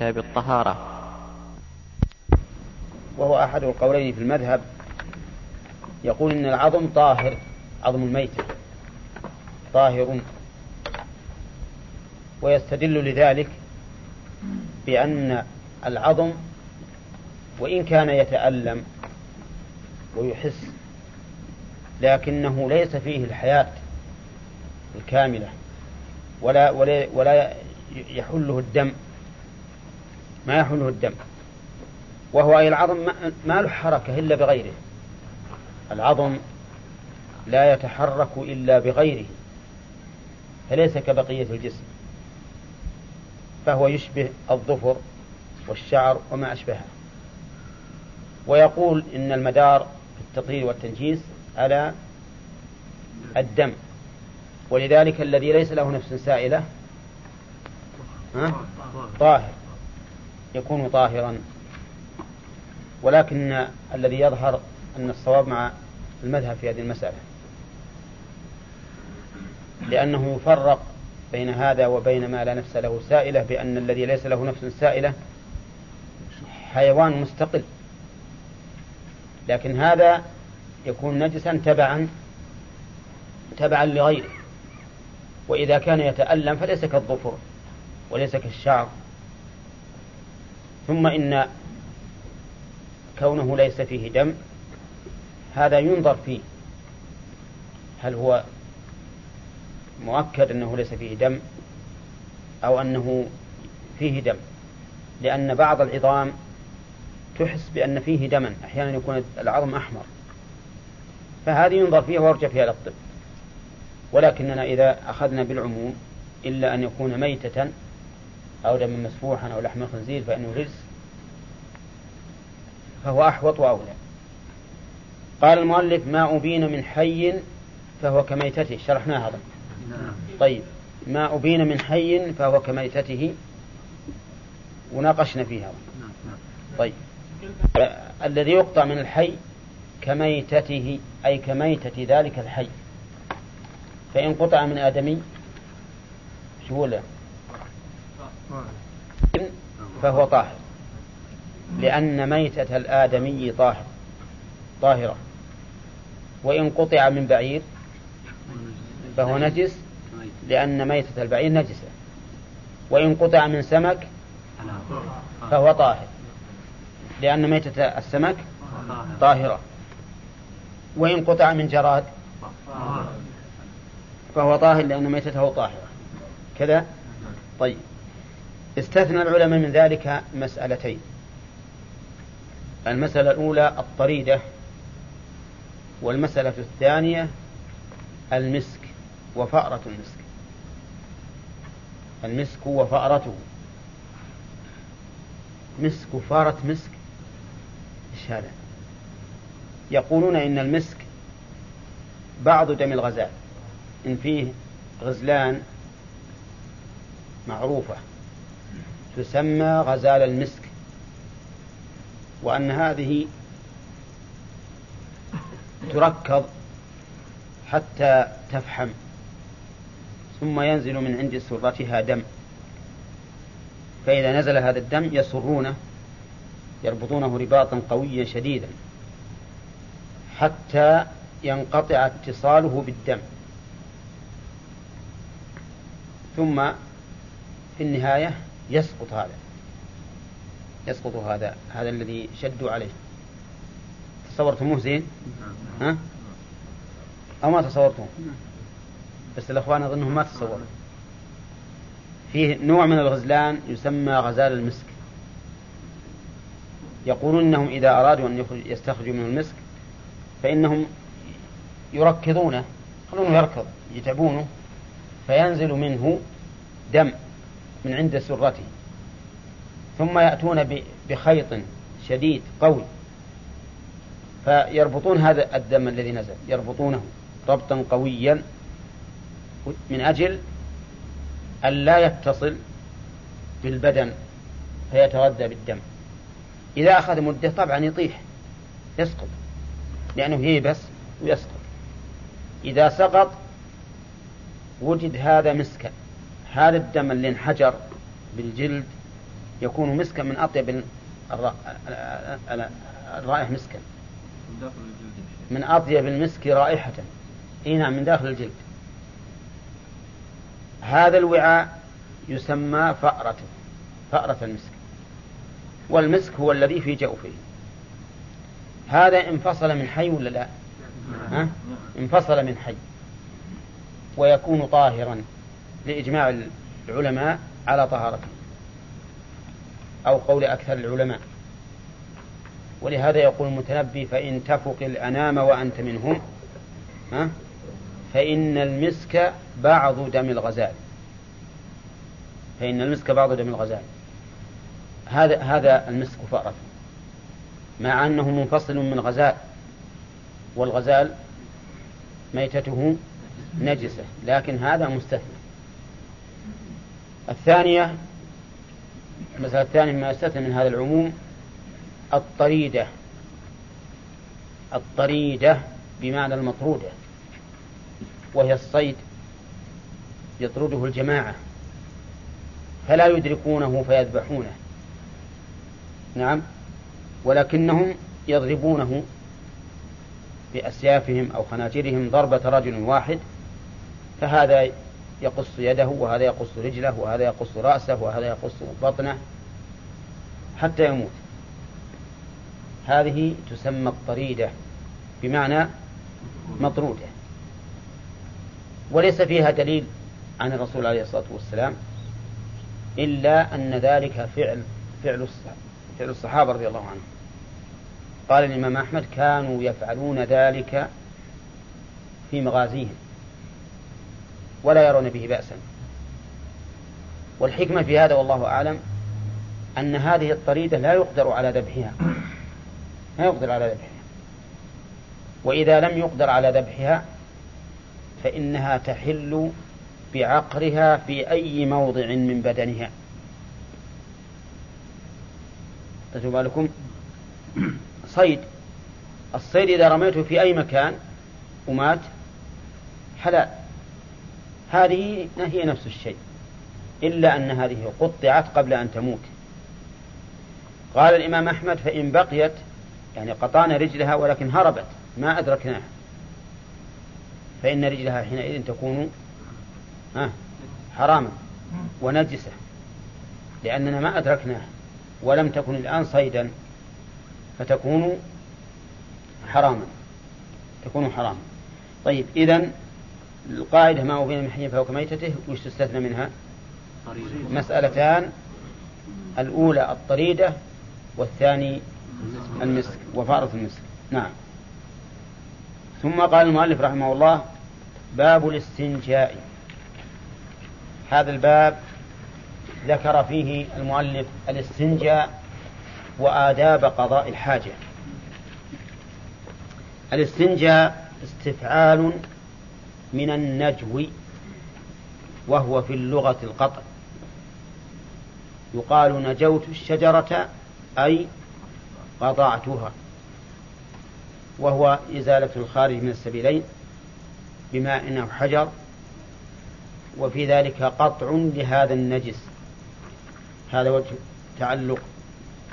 كتاب الطهارة. وهو أحد القولين في المذهب. يقول إن العظم طاهر عظم الميت. طاهر. ويستدل لذلك بأن العظم وإن كان يتألم ويحس لكنه ليس فيه الحياة الكاملة ولا ولا ولا يحله الدم. ما يحله الدم. وهو أي العظم ما له حركة إلا بغيره. العظم لا يتحرك إلا بغيره فليس كبقية الجسم. فهو يشبه الظفر والشعر وما أشبهه. ويقول إن المدار في التطهير والتنجيس على الدم. ولذلك الذي ليس له نفس سائلة طاهر. يكون طاهرا. ولكن الذي يظهر أن الصواب مع المذهب في هذه المسألة. لأنه يفرق بين هذا وبين ما لا نفس له سائلة بأن الذي ليس له نفس سائلة حيوان مستقل. لكن هذا يكون نجسا تبعا تبعا لغيره. وإذا كان يتألم فليس كالظفر وليس كالشعر. ثم إن كونه ليس فيه دم هذا ينظر فيه هل هو مؤكد أنه ليس فيه دم أو أنه فيه دم. لأن بعض العظام تحس بأن فيه دما أحيانا يكون العظم أحمر. فهذه ينظر فيها ويرجع فيها للطب ولكننا إذا أخذنا بالعموم إلا أن يكون ميتة أو دما مسفوحا أو لحم خنزير فإنه رجس فهو أحوط وأولى. قال المؤلف ما أبين من حي فهو كميتته. شرحناها هذا. طيب. ما أبين من حي فهو كميتته. وناقشنا فيها. طيب. الذي يقطع من الحي كميتته أي كميتة ذلك الحي. فإن قطع من آدمي شو له؟ فهو طاهر. لأن ميتة الآدمي طاهر. طاهرة. وإن قطع من بعير فهو نجس لأن ميتة البعير نجسة. وإن قطع من سمك فهو طاهر. لأن ميتة السمك طاهرة. وإن قطع من جراد فهو طاهر لأن ميتته طاهرة. كذا؟ طيب. استثنى العلماء من ذلك مسألتين. المسألة الأولى الطريدة والمسألة الثانية المسك وفأرة المسك. المسك وفأرته. مسك وفأرة مسك؟ هذا؟ يقولون إن المسك بعض دم الغزال إن فيه غزلان معروفة. تسمى غزال المسك. وأن هذه تركض حتى تفحم ثم ينزل من عند سرتها دم. فإذا نزل هذا الدم يسرونه يربطونه رباطا قويا شديدا حتى ينقطع اتصاله بالدم. ثم في النهاية يسقط هذا. يسقط هذا هذا الذي شدوا عليه. تصورتموه زين؟ ها؟ أو ما تصورتوه بس الأخوان أظنهم ما تصوروا. فيه نوع من الغزلان يسمى غزال المسك. يقولون إنهم إذا أرادوا أن يستخرجوا منه المسك فإنهم يركضونه. يخلونه يركض يتعبونه. فينزل منه دم. من عند سرته. ثم يأتون بخيط شديد قوي. فيربطون هذا الدم الذي نزل يربطونه ربطا قويا. من أجل أن لا يتصل بالبدن فيتغذى بالدم. إذا أخذ مدة طبعا يطيح يسقط لأنه ييبس ويسقط. إذا سقط وجد هذا مسكا. هذا الدم اللي انحجر بالجلد يكون مسكا من أطيب الرائح مسكا. من أطيب المسك رائحة. إي نعم من داخل الجلد. هذا الوعاء يسمى فأرة فأرة المسك. والمسك هو الذي في جوفه. هذا انفصل من حي ولا لا؟ ها؟ انفصل من حي. ويكون طاهرا. لإجماع العلماء على طهارته أو قول أكثر العلماء. ولهذا يقول المتنبي فإن تفق الأنام وأنت منهم ها؟ فإن المسك بعض دم الغزال. فإن المسك بعض دم الغزال. هذا هذا المسك فأرة مع أنه منفصل من غزال والغزال ميتته نجسة لكن هذا مستثنى. الثانية المسألة الثانية مما يستثنى من هذا العموم الطريدة. الطريدة بمعنى المطرودة وهي الصيد يطرده الجماعة فلا يدركونه فيذبحونه. نعم ولكنهم يضربونه بأسيافهم أو خناجرهم ضربة رجل واحد فهذا يقص يده وهذا يقص رجله وهذا يقص رأسه وهذا يقص بطنه حتى يموت. هذه تسمى الطريدة بمعنى مطرودة. وليس فيها دليل عن الرسول عليه الصلاة والسلام إلا أن ذلك فعل فعل فعل الصحابة رضي الله عنهم. قال الإمام أحمد كانوا يفعلون ذلك في مغازيهم. ولا يرون به بأسا. والحكمة في هذا والله أعلم أن هذه الطريدة لا يقدر على ذبحها. لا يقدر على ذبحها. وإذا لم يقدر على ذبحها فإنها تحل بعقرها في أي موضع من بدنها. تجوا بالكم؟ صيد. الصيد إذا رميته في أي مكان ومات حلال. هذه هي نفس الشيء. إلا أن هذه قطعت قبل أن تموت. قال الإمام أحمد فإن بقيت يعني قطعنا رجلها ولكن هربت ما أدركناها. فإن رجلها حينئذ تكون حراما ونجسة لأننا ما أدركناها ولم تكن الآن صيدا فتكون حراما تكون حراما. طيب إذا القاعدة ما أبين من حي فهو كميتته وش تستثنى منها؟ مسألتان الأولى الطريدة والثاني المسك وفارة المسك. نعم. ثم قال المؤلف رحمه الله باب الاستنجاء. هذا الباب ذكر فيه المؤلف الاستنجاء وآداب قضاء الحاجة. الاستنجاء استفعال من النجو وهو في اللغة القطع. يقال نجوت الشجرة أي قطعتها وهو إزالة الخارج من السبيلين بماء أو حجر. وفي ذلك قطع لهذا النجس. هذا وجه تعلق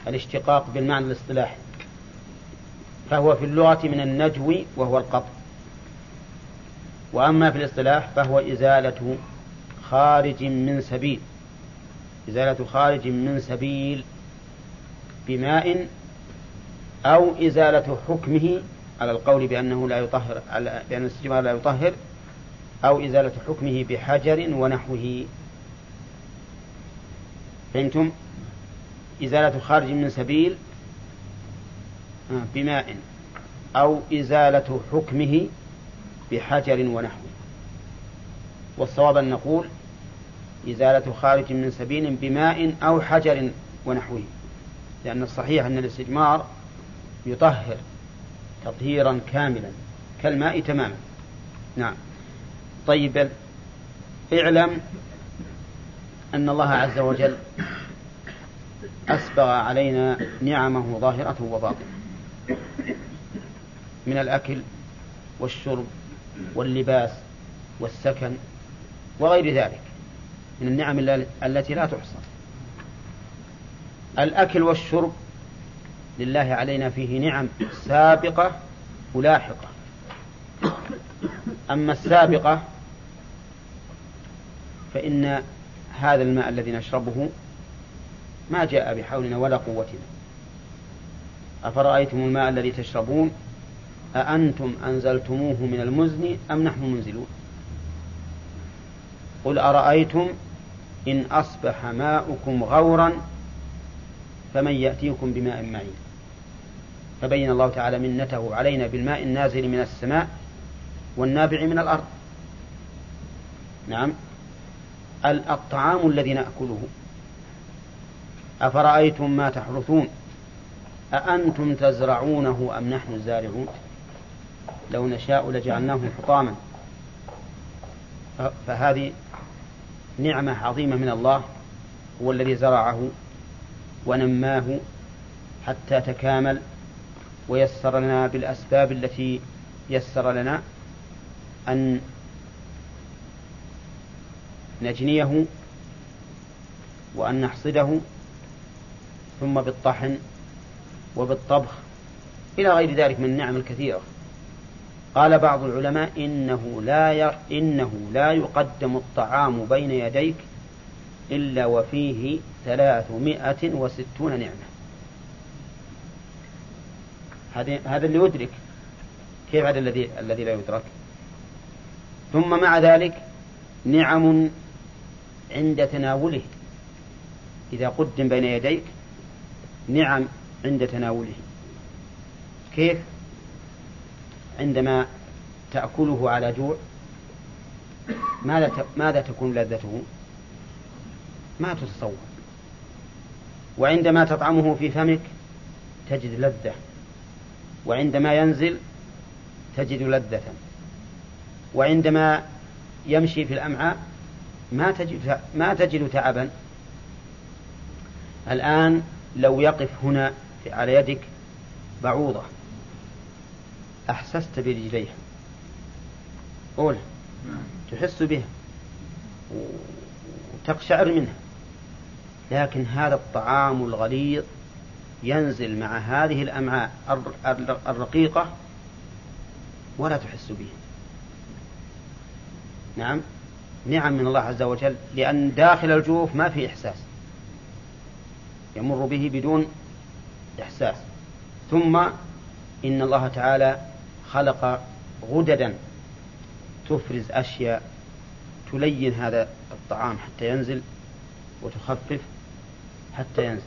الاشتقاق بالمعنى الاصطلاحي. فهو في اللغة من النجو وهو القطع. وأما في الاصطلاح فهو إزالة خارج من سبيل إزالة خارج من سبيل بماء أو إزالة حكمه على القول بأنه لا يطهر على بأن الاستجمار لا يطهر أو إزالة حكمه بحجر ونحوه فهمتم؟ إزالة خارج من سبيل بماء أو إزالة حكمه بحجر ونحوه والصواب أن نقول إزالة خارج من سبيل بماء أو حجر ونحوه لأن الصحيح أن الاستجمار يطهر تطهيرا كاملا كالماء تماما. نعم. طيب اعلم أن الله عز وجل أسبغ علينا نعمه ظاهرة وباطنة من الأكل والشرب واللباس والسكن وغير ذلك من النعم التي لا تحصى. الأكل والشرب لله علينا فيه نعم سابقة ولاحقة. أما السابقة فإن هذا الماء الذي نشربه ما جاء بحولنا ولا قوتنا. أفرأيتم الماء الذي تشربون؟ أأنتم أنزلتموه من المزن أم نحن منزلون؟ قل أرأيتم إن أصبح ماؤكم غورا فمن يأتيكم بماء معين. فبين الله تعالى منته علينا بالماء النازل من السماء والنابع من الأرض. نعم. الطعام الذي نأكله. أفرأيتم ما تحرثون؟ أأنتم تزرعونه أم نحن الزارعون؟ لو نشاء لجعلناه حطاما. فهذه نعمة عظيمة من الله هو الذي زرعه ونماه حتى تكامل ويسر لنا بالأسباب التي يسر لنا أن نجنيه وأن نحصده ثم بالطحن وبالطبخ إلى غير ذلك من النعم الكثيرة. قال بعض العلماء إنه لا ي... إنه لا يقدم الطعام بين يديك إلا وفيه ثلاثمائة وستون نعمة. هذا اللي يدرك كيف هذا الذي الذي لا يدرك. ثم مع ذلك نعم عند تناوله. إذا قدم بين يديك نعم عند تناوله. كيف؟ عندما تأكله على جوع ماذا ماذا تكون لذته؟ ما تتصور. وعندما تطعمه في فمك تجد لذة. وعندما ينزل تجد لذة. وعندما يمشي في الأمعاء ما تجد ما تجد تعبا. الآن لو يقف هنا على يدك بعوضة. أحسست برجليها. قول. تحس بها. وتقشعر منها. لكن هذا الطعام الغليظ ينزل مع هذه الأمعاء الرقيقة ولا تحس به نعم. نعم من الله عز وجل لأن داخل الجوف ما في إحساس. يمر به بدون إحساس. ثم إن الله تعالى خلق غددا تفرز أشياء تلين هذا الطعام حتى ينزل وتخفف حتى ينزل.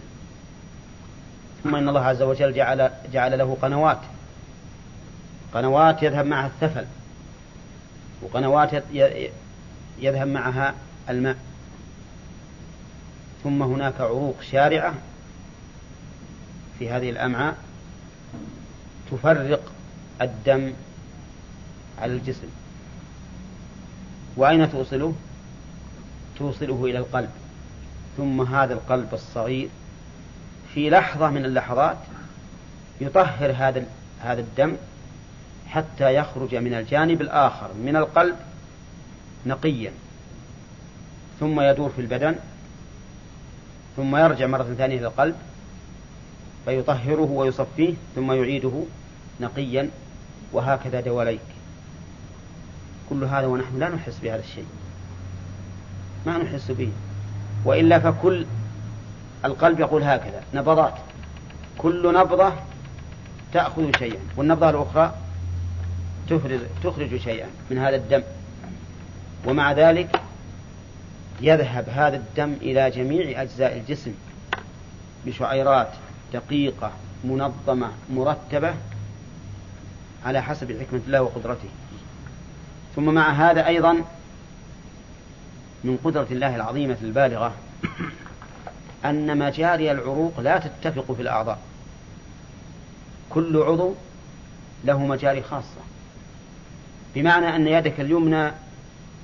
ثم إن الله عز وجل جعل, جعل له قنوات. قنوات يذهب معها الثفل وقنوات يذهب معها الماء. ثم هناك عروق شارعة في هذه الأمعاء تفرق الدم على الجسم. وأين توصله؟ توصله إلى القلب. ثم هذا القلب الصغير في لحظة من اللحظات يطهر هذا هذا الدم حتى يخرج من الجانب الآخر من القلب نقيا. ثم يدور في البدن ثم يرجع مرة ثانية إلى القلب فيطهره ويصفيه ثم يعيده نقيا. وهكذا دواليك. كل هذا ونحن لا نحس بهذا الشيء. ما نحس به. وإلا فكل القلب يقول هكذا نبضات. كل نبضة تأخذ شيئا والنبضة الأخرى تخرج, تخرج شيئا من هذا الدم. ومع ذلك يذهب هذا الدم إلى جميع أجزاء الجسم بشعيرات دقيقة منظمة مرتبة على حسب حكمة الله وقدرته. ثم مع هذا أيضا من قدرة الله العظيمة البالغة أن مجاري العروق لا تتفق في الأعضاء. كل عضو له مجاري خاصة. بمعنى أن يدك اليمنى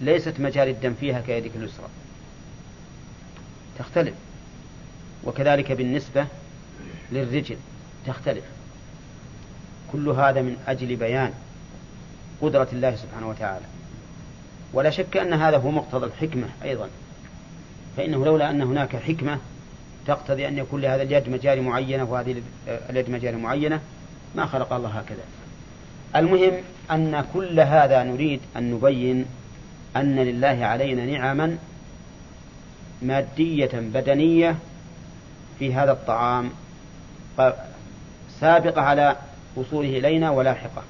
ليست مجاري الدم فيها كيدك اليسرى. تختلف. وكذلك بالنسبة للرجل تختلف. كل هذا من أجل بيان قدرة الله سبحانه وتعالى. ولا شك أن هذا هو مقتضى الحكمة أيضا. فإنه لولا أن هناك حكمة تقتضي أن يكون لهذا اليد مجاري معينة وهذه اليد مجاري معينة ما خلق الله هكذا. المهم أن كل هذا نريد أن نبين أن لله علينا نعما مادية بدنية في هذا الطعام سابقة على وصوله إلينا ولاحقة.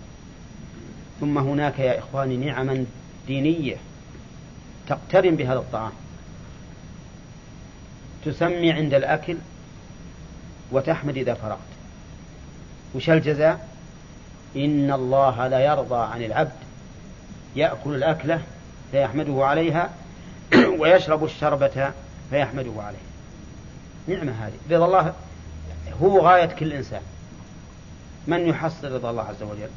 ثم هناك يا إخواني نعما دينية تقترن بهذا الطعام. تسمي عند الأكل وتحمد إذا فرغت. وش الجزاء؟ إن الله لا يرضى عن العبد. يأكل الأكلة فيحمده عليها ويشرب الشربة فيحمده عليها نعمة هذه. رضا الله هو غاية كل إنسان. من يحصل رضا الله عز وجل.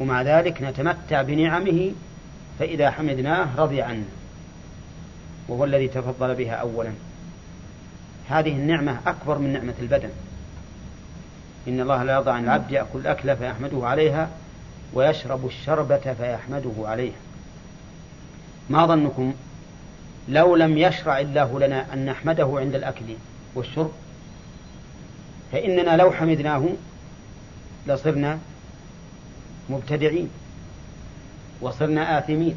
ومع ذلك نتمتع بنعمه فإذا حمدناه رضي عنا وهو الذي تفضل بها أولا. هذه النعمة أكبر من نعمة البدن. إن الله لا يرضى عن العبد يأكل الأكلة فيحمده عليها ويشرب الشربة فيحمده عليها. ما ظنكم؟ لو لم يشرع الله لنا أن نحمده عند الأكل والشرب فإننا لو حمدناه لصرنا مبتدعين وصرنا آثمين.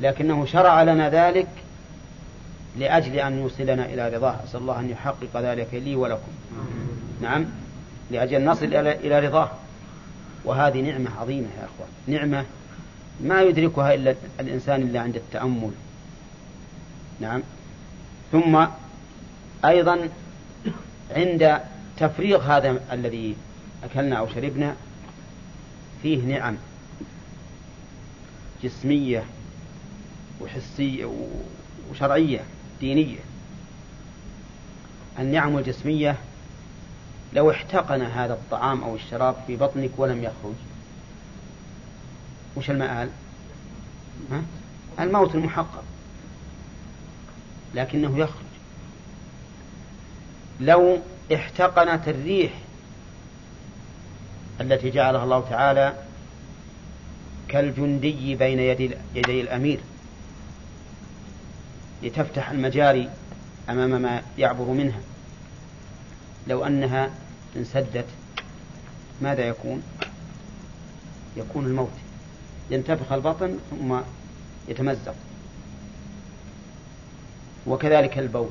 لكنه شرع لنا ذلك لأجل أن يوصلنا إلى رضاه. أسأل الله أن يحقق ذلك لي ولكم. نعم. لأجل نصل إلى رضاه. وهذه نعمة عظيمة يا أخوان. نعمة ما يدركها إلا الإنسان إلا عند التأمل. نعم. ثم أيضا عند تفريغ هذا الذي أكلنا أو شربنا فيه نعم جسمية وحسية وشرعية دينية. النعم الجسمية لو احتقن هذا الطعام أو الشراب في بطنك ولم يخرج وش المآل؟ ها؟ الموت المحقق. لكنه يخرج. لو احتقنت الريح التي جعلها الله تعالى كالجندي بين يدي, يدي الأمير. لتفتح المجاري أمام ما يعبر منها. لو أنها انسدت ماذا يكون؟ يكون الموت. ينتفخ البطن ثم يتمزق. وكذلك البول.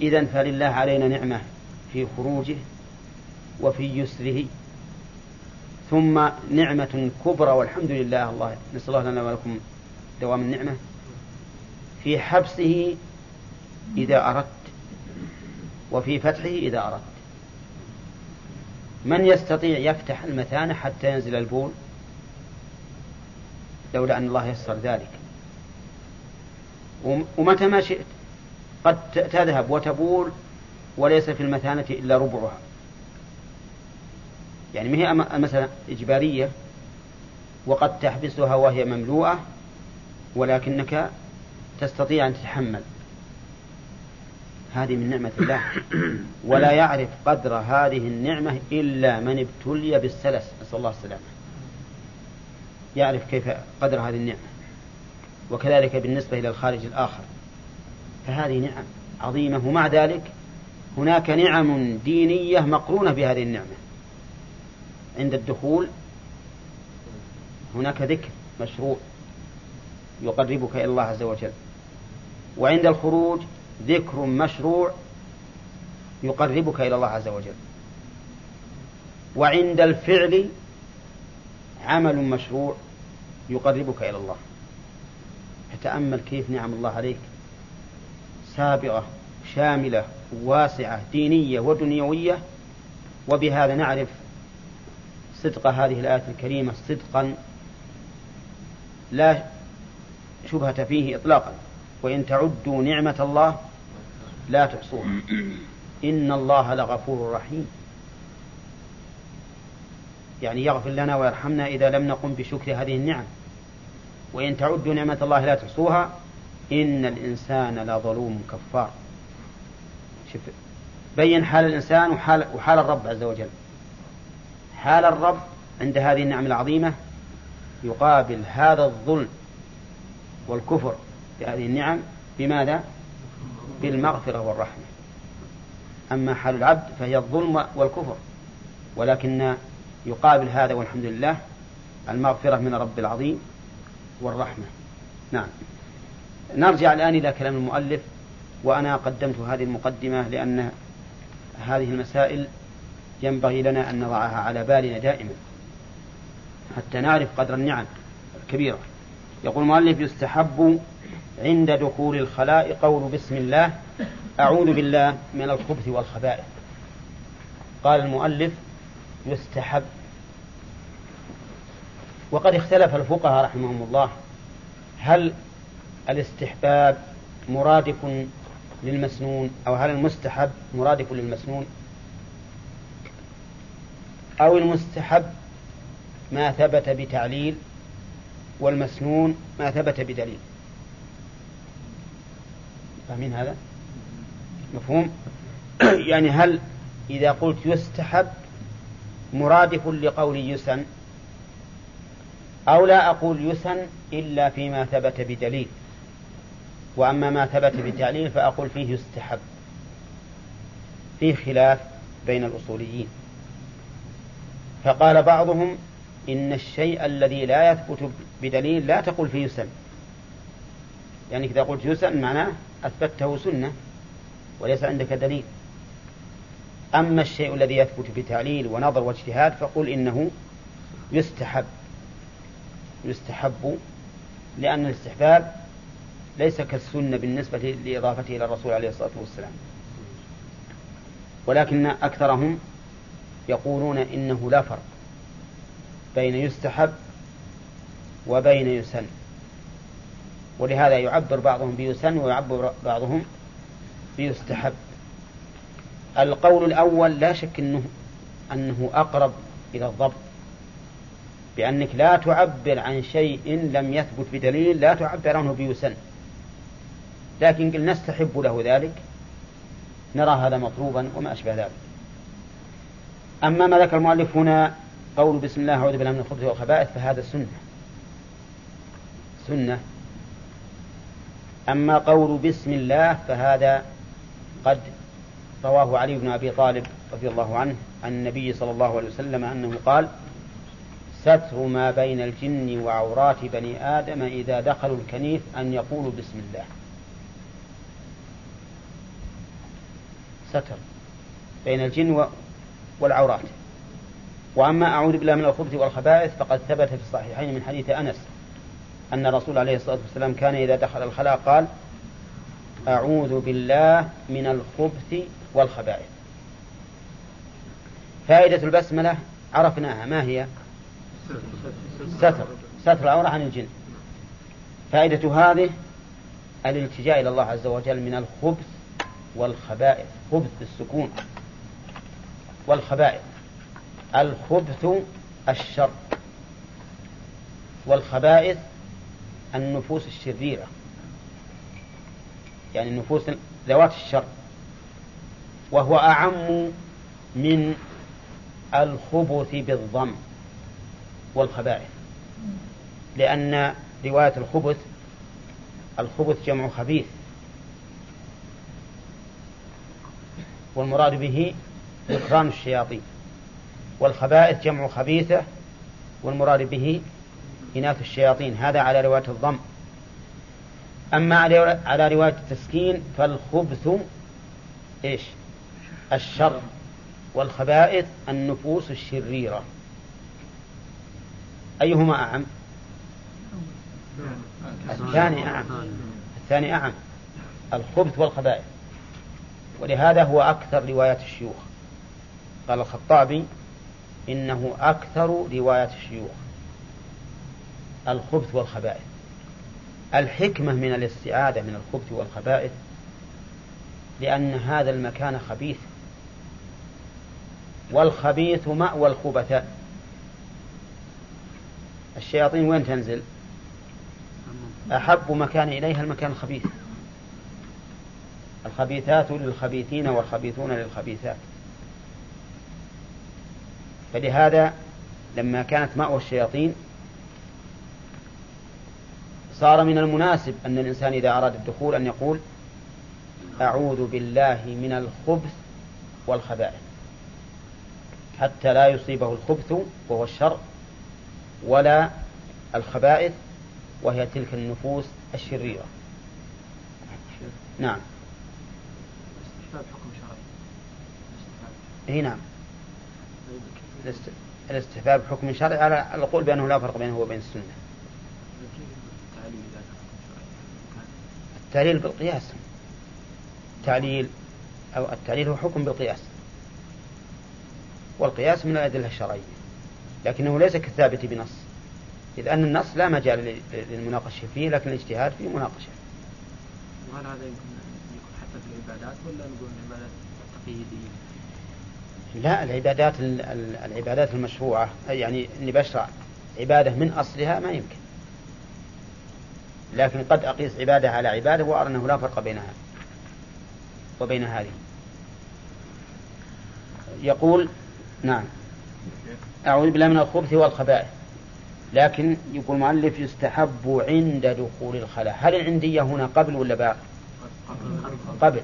إذا فلله علينا نعمة في خروجه وفي يسره ثم نعمة كبرى والحمد لله. الله نسأل الله لنا ولكم دوام النعمة في حبسه إذا أردت وفي فتحه إذا أردت. من يستطيع يفتح المثانة حتى ينزل البول؟ لولا أن الله يسر ذلك. ومتى ما شئت؟ قد تذهب وتبول وليس في المثانة إلا ربعها. يعني ما هي المسألة إجبارية وقد تحبسها وهي مملوءة ولكنك تستطيع أن تتحمل. هذه من نعمة الله. ولا يعرف قدر هذه النعمة إلا من ابتلي بالسلس. نسأل الله السلامة. يعرف كيف قدر هذه النعمة. وكذلك بالنسبة إلى الخارج الآخر. فهذه نعم عظيمة. ومع ذلك هناك نعم دينية مقرونة بهذه النعمة. عند الدخول هناك ذكر مشروع يقربك إلى الله عز وجل. وعند الخروج ذكر مشروع يقربك إلى الله عز وجل. وعند الفعل عمل مشروع يقربك إلى الله. فتأمل كيف نعم الله عليك؟ سابغة شاملة واسعة دينية ودنيوية. وبهذا نعرف صدق هذه الآية الكريمة صدقا لا شبهة فيه إطلاقا. وإن تعدوا نعمة الله لا تحصوها. إن الله لغفور رحيم. يعني يغفر لنا ويرحمنا إذا لم نقم بشكر هذه النعم. وإن تعدوا نعمة الله لا تحصوها إن الإنسان لظلوم كفار. شوف بين حال الإنسان وحال, وحال الرب عز وجل. حال الرب عند هذه النعم العظيمة يقابل هذا الظلم والكفر بهذه النعم بماذا؟ بالمغفرة والرحمة. أما حال العبد فهي الظلم والكفر ولكن يقابل هذا والحمد لله المغفرة من رب العظيم والرحمة. نعم. نرجع الآن إلى كلام المؤلف وأنا قدمت هذه المقدمة لأن هذه المسائل ينبغي لنا أن نضعها على بالنا دائما حتى نعرف قدر النعم الكبيرة. يقول المؤلف يستحب عند دخول الخلاء قول بسم الله أعوذ بالله من الخبث والخبائث. قال المؤلف يستحب. وقد اختلف الفقهاء رحمهم الله هل الاستحباب مرادف للمسنون أو هل المستحب مرادف للمسنون؟ أو المستحب ما ثبت بتعليل والمسنون ما ثبت بدليل. فاهمين هذا؟ مفهوم؟ يعني هل إذا قلت يستحب مرادف لقول يسن أو لا أقول يسن إلا فيما ثبت بدليل. وأما ما ثبت بتعليل فأقول فيه يستحب. فيه خلاف بين الأصوليين. فقال بعضهم إن الشيء الذي لا يثبت بدليل لا تقول فيه يسن يعني إذا قلت يسن معناه أثبته سنة وليس عندك دليل. أما الشيء الذي يثبت بتعليل ونظر واجتهاد فقل إنه يستحب. يستحب لأن الاستحباب ليس كالسنة بالنسبة لإضافته إلى الرسول عليه الصلاة والسلام. ولكن أكثرهم يقولون إنه لا فرق بين يستحب وبين يسن. ولهذا يعبر بعضهم بيسن ويعبر بعضهم بيستحب. القول الأول لا شك أنه أنه أقرب إلى الضبط. بأنك لا تعبر عن شيء لم يثبت بدليل لا تعبر عنه بيسن. لكن قل نستحب له ذلك نرى هذا مطلوبا وما أشبه ذلك. أما ما ذكر المؤلف هنا قول بسم الله أعوذ بالله من الخبث والخبائث فهذا سنة. سنة. أما قول بسم الله فهذا قد رواه علي بن أبي طالب رضي الله عنه عن النبي صلى الله عليه وسلم أنه قال ستر ما بين الجن وعورات بني آدم إذا دخلوا الكنيف أن يقولوا بسم الله. ستر. بين الجن والعورات. وأما أعوذ بالله من الخبث والخبائث فقد ثبت في الصحيحين من حديث أنس أن الرسول عليه الصلاة والسلام كان إذا دخل الخلاء قال أعوذ بالله من الخبث والخبائث. فائدة البسملة عرفناها ما هي؟ ستر. ستر العورة عن الجن. فائدة هذه الالتجاء إلى الله عز وجل من الخبث والخبائث خبث بالسكون. والخبائث. الخبث الشر. والخبائث النفوس الشريرة. يعني النفوس ذوات الشر. وهو أعم من الخبث بالضم والخبائث. لأن رواية الخبث الخبث جمع خبيث. والمراد به ذكران الشياطين. والخبائث جمع خبيثة والمراد به إناث الشياطين. هذا على رواية الضم. أما على رواية التسكين فالخبث إيش؟ الشر. والخبائث النفوس الشريرة. أيهما أعم؟ الثاني أعم. الثاني أعم. الخبث والخبائث. ولهذا هو أكثر روايات الشيوخ. قال الخطابي إنه أكثر رواية الشيوخ الخبث والخبائث. الحكمة من الاستعاذة من الخبث والخبائث لأن هذا المكان خبيث. والخبيث مأوى الخبثاء. الشياطين وين تنزل؟ أحب مكان إليها المكان الخبيث. الخبيثات للخبيثين والخبيثون للخبيثات. فلهذا لما كانت مأوى الشياطين صار من المناسب أن الإنسان إذا أراد الدخول أن يقول أعوذ بالله من الخبث والخبائث حتى لا يصيبه الخبث وهو الشر ولا الخبائث وهي تلك النفوس الشريرة. نعم. استحباب حكم شرعي. نعم. الاستحباب حكم شرعي على القول بأنه لا فرق بينه وبين السنة. التعليل بالقياس. التعليل أو التعليل هو حكم بالقياس. والقياس من الأدلة الشرعية. لكنه ليس كالثابت بنص. إذ أن النص لا مجال للمناقشة فيه لكن الاجتهاد فيه مناقشة. وهل هذا يمكن يكون حتى في العبادات ولا نقول العبادات تقييدية؟ لا العبادات العبادات المشروعة يعني اني بشرع عبادة من أصلها ما يمكن. لكن قد أقيس عبادة على عبادة وأرى أنه لا فرق بينها وبين هذه. يقول نعم. أعوذ بالله من الخبث والخبائث. لكن يقول المؤلف يستحب عند دخول الخلاء. هل العندية هنا قبل ولا بعد؟ قبل.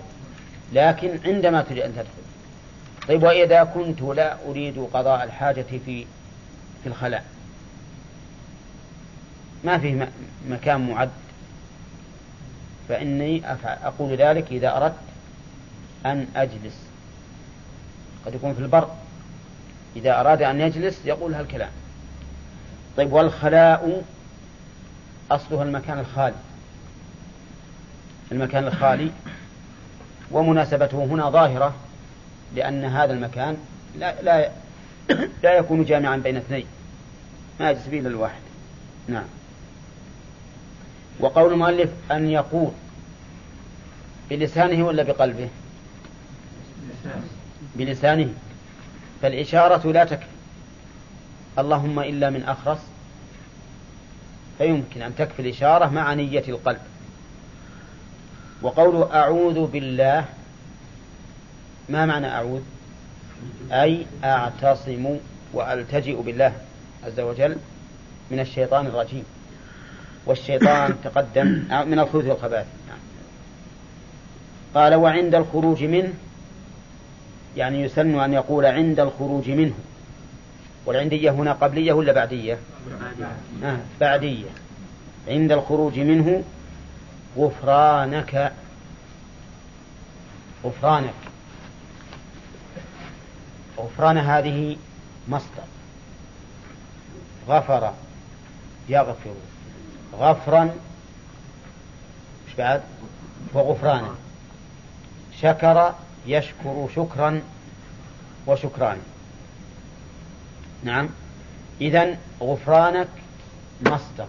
لكن عندما تريد أن تدخل. طيب وإذا كنت لا أريد قضاء الحاجة في في الخلاء ما فيه مكان معد فإني أقول ذلك إذا أردت أن أجلس. قد يكون في البر إذا أراد أن يجلس يقول هالكلام طيب والخلاء أصلها المكان الخالي. المكان الخالي ومناسبته هنا ظاهرة لأن هذا المكان لا لا لا يكون جامعا بين اثنين. ما يجلس به إلا الواحد. نعم. وقول المؤلف أن يقول بلسانه ولا بقلبه؟ بلسانه. فالإشارة لا تكفي اللهم إلا من أخرس. فيمكن أن تكفي الإشارة مع نية القلب. وقوله أعوذ بالله ما معنى أعوذ؟ أي أعتصم وألتجئ بالله عز وجل من الشيطان الرجيم. والشيطان تقدم من الخبث والخبائث. قال وعند الخروج منه يعني يسن أن يقول عند الخروج منه. والعندية هنا قبلية ولا بعدية. آه بعدية. عند الخروج منه غفرانك. غفرانك. غفران هذه مصدر. غفر يغفر. غفرا مش بعد؟ وغفرانا. شكر يشكر شكرا وشكران نعم. إذا غفرانك مصدر.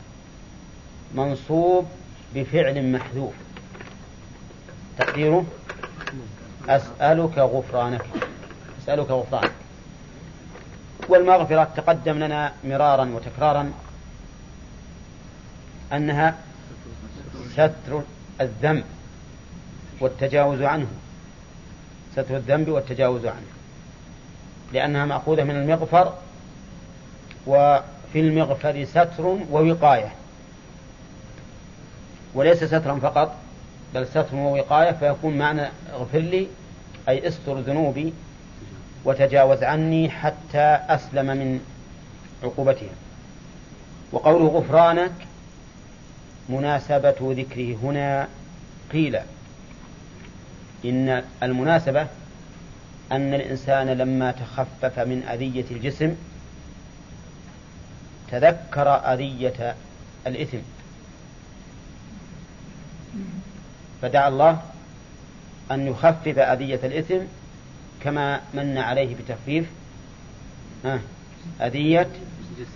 منصوب بفعل محذوف. تقديره؟ أسألك غفرانك. أسألك غفرانك والمغفرة تقدم لنا مرارا وتكرارا أنها ستر الذنب والتجاوز عنه. ستر الذنب والتجاوز عنه. لأنها مأخوذة من المغفر وفي المغفر ستر ووقاية. وليس سترا فقط بل ستر ووقاية فيكون معنى اغفر لي أي استر ذنوبي وتجاوز عني حتى أسلم من عقوبتها. وقوله غفرانك مناسبة ذكره هنا قيل إن المناسبة أن الإنسان لما تخفف من أذية الجسم تذكر أذية الإثم. فدعا الله أن يخفف أذية الإثم كما من عليه بتخفيف أذية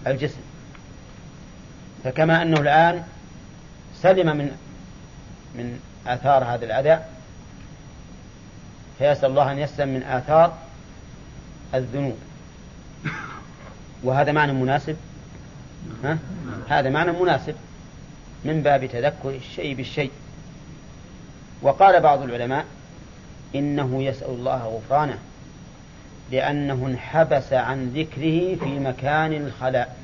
الجسم. فكما أنه الآن سلم من من آثار هذا الأذى فيسأل الله أن يسلم من آثار الذنوب. وهذا معنى مناسب ها؟ هذا معنى مناسب من باب تذكر الشيء بالشيء. وقال بعض العلماء إنه يسأل الله غفرانه لأنه انحبس عن ذكره في مكان الخلاء.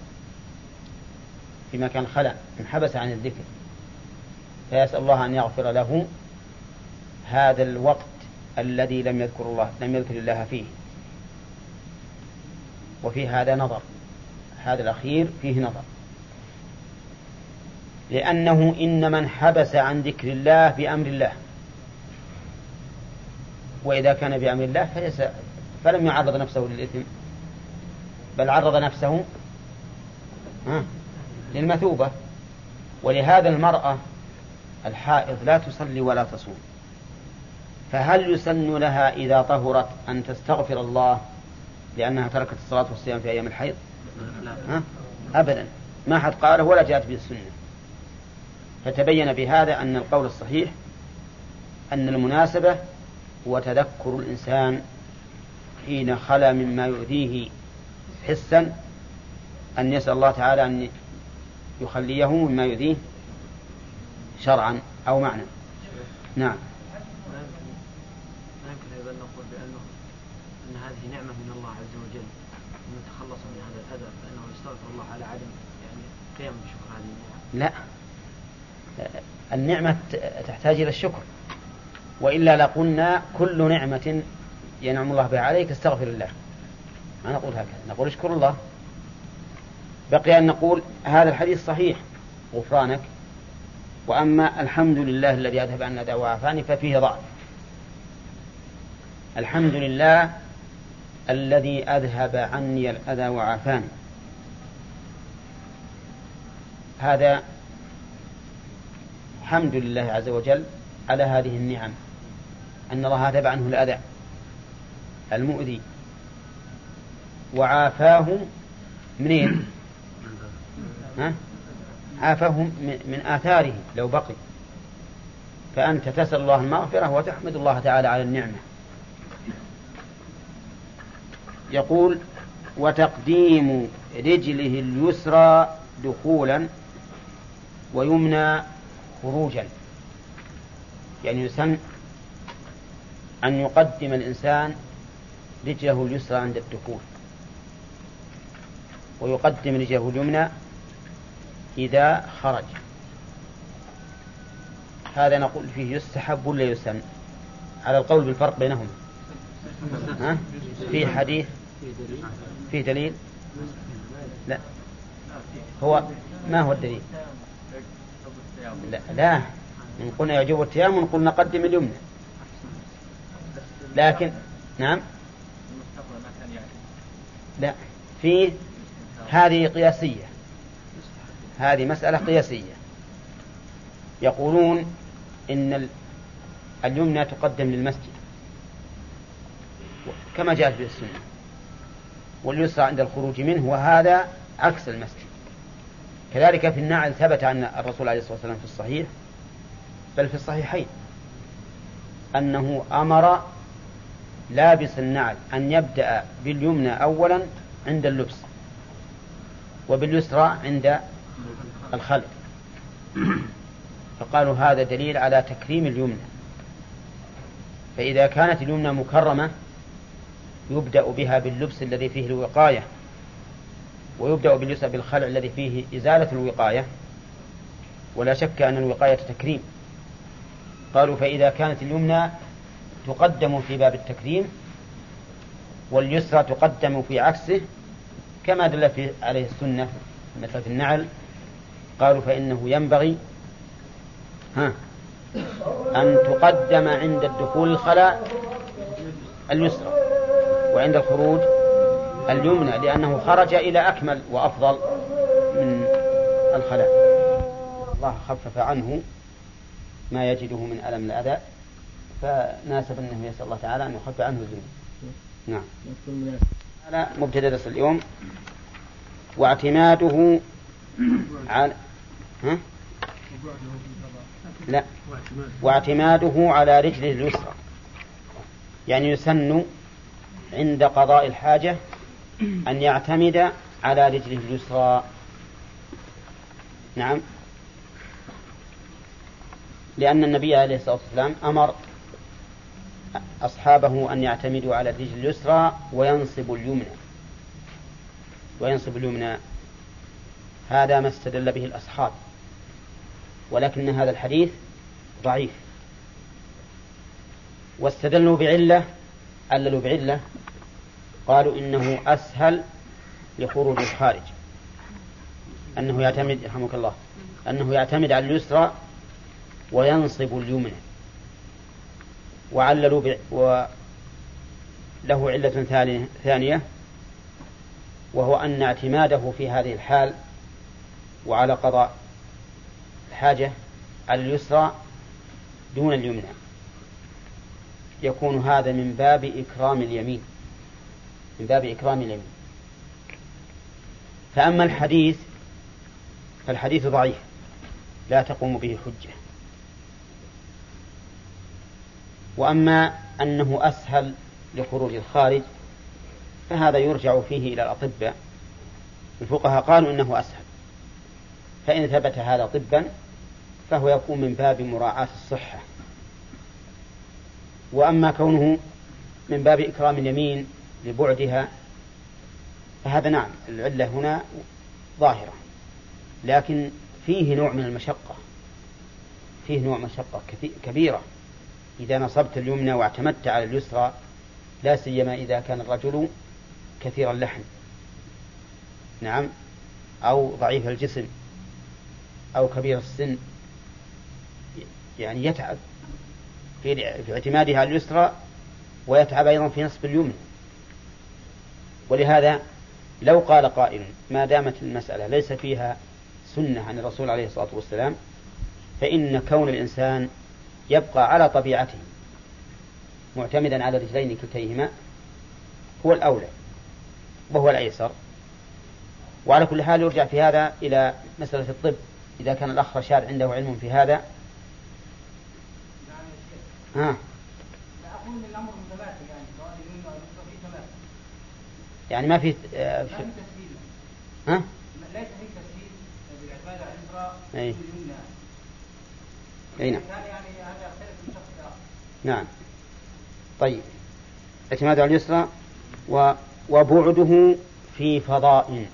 في مكان الخلاء انحبس عن الذكر. فيسأل الله أن يغفر له هذا الوقت الذي لم يذكر الله لم يذكر الله فيه. وفي هذا نظر هذا الأخير فيه نظر. لأنه إنما انحبس عن ذكر الله بأمر الله. وإذا كان بأمر الله فليس فلم يعرض نفسه للإثم بل عرض نفسه للمثوبة. ولهذا المرأة الحائض لا تصلي ولا تصوم. فهل يسن لها إذا طهرت أن تستغفر الله لأنها تركت الصلاة والصيام في أيام الحيض؟ أبدا. ما حد قاله ولا جاءت به السنة فتبين بهذا أن القول الصحيح أن المناسبة هو تذكر الإنسان حين خلا مما يؤذيه حسا أن يسأل الله تعالى أن يخليه مما يؤذيه شرعا أو معنى. نعم. أيضا نقول بأنه أن هذه نعمة من الله عز وجل أن يتخلص من هذا الأذى فإنه يستغفر الله على عدم يعني قيام بشكر هذه النعمة لا. النعمة تحتاج إلى الشكر. وإلا لقلنا كل نعمة ينعم الله بها عليك استغفر الله. ما نقول هكذا. نقول اشكر الله. بقي أن نقول هذا الحديث صحيح غفرانك. وأما الحمد لله الذي أذهب عنا داء وعافاني ففيه ضعف. الحمد لله الذي أذهب عني الأذى وعافاني. هذا حمد لله عز وجل على هذه النعم. أن الله أذهب عنه الأذى المؤذي وعافاه منين؟ ها؟ عافاه من آثاره لو بقي فأنت تسأل الله المغفرة وتحمد الله تعالى على النعمة يقول وتقديم رجله اليسرى دخولا ويمنى خروجا يعني يسن أن يقدم الإنسان رجله اليسرى عند الدخول. ويقدم رجله اليمنى إذا خرج. هذا نقول فيه يستحب ولا يسن؟ على القول بالفرق بينهما ها؟ في حديث في دليل؟ لا. هو ما هو الدليل؟ لا. لا. إن قلنا يجب التيامن قلنا قدم اليمنى. لكن نعم. لا. في هذه قياسية. هذه مسألة قياسية. يقولون إن اليمنى تقدم للمسجد. كما جاءت في السنة. واليسرى عند الخروج منه وهذا عكس المسجد. كذلك في النعل ثبت أن الرسول عليه الصلاة والسلام في الصحيح بل في الصحيحين أنه أمر لابس النعل أن يبدأ باليمنى أولا عند اللبس وباليسرى عند الخلق فقالوا هذا دليل على تكريم اليمنى. فإذا كانت اليمنى مكرمة يبدأ بها باللبس الذي فيه الوقاية ويبدأ باليسرى بالخلع الذي فيه إزالة الوقاية. ولا شك أن الوقاية تكريم. قالوا فإذا كانت اليمنى تقدم في باب التكريم واليسرى تقدم في عكسه كما دل في عليه السنة مثل في النعل قالوا فإنه ينبغي ها أن تقدم عند الدخول الخلاء اليسرى وعند الخروج اليمنى لأنه خرج إلى أكمل وأفضل من الخلاء. الله خفف عنه ما يجده من ألم الأذى. فناسب أنه يسأل الله تعالى أن يخفف عنه الذنوب. نعم. هذا مبتدأ درس اليوم. واعتماده على ها؟ لا. واعتماده على رجله اليسرى. يعني يسن عند قضاء الحاجة أن يعتمد على رجله اليسرى. نعم. لأن النبي عليه الصلاة والسلام أمر أصحابه أن يعتمدوا على الرجل اليسرى وينصب اليمنى. وينصب اليمنى. هذا ما استدل به الأصحاب. ولكن هذا الحديث ضعيف. واستدلوا بعلة عللوا بعلة. قالوا إنه أسهل لخروج الخارج. أنه يعتمد رحمك الله أنه يعتمد على اليسرى وينصب اليمنى. وعللوا. وله علة ثانية وهو أن اعتماده في هذه الحال وعلى قضاء الحاجة على اليسرى دون اليمنى يكون هذا من باب إكرام اليمين من باب إكرام اليمين فأما الحديث فالحديث ضعيف لا تقوم به حجة وأما أنه أسهل لخروج الخارج فهذا يرجع فيه إلى الأطباء. الفقهاء قالوا إنه أسهل. فإن ثبت هذا طبا فهو يكون من باب مراعاة الصحة. وأما كونه من باب إكرام اليمين لبعدها فهذا نعم العلة هنا ظاهرة. لكن فيه نوع من المشقة فيه نوع مشقة كبيرة. إذا نصبت اليمنى واعتمدت على اليسرى لا سيما إذا كان الرجل كثير اللحم. نعم. أو ضعيف الجسم. أو كبير السن. يعني يتعب. في اعتمادها على اليسرى ويتعب أيضا في نصب اليمنى. ولهذا لو قال قائل ما دامت المسألة ليس فيها سنة عن الرسول عليه الصلاة والسلام فإن كون الإنسان يبقى على طبيعته. معتمدا على رجلين كلتيهما. هو الأولى وهو الأيسر. وعلى كل حال يرجع في هذا إلى مسألة الطب. إذا كان الأخ رشاد عنده علم في هذا. ها؟ يعني ما في آه في ها؟ ليس في تسهيل بالاعتماد على اي أي نعم. نعم. طيب. اعتماد على اليسرى و وبعده في فضاء.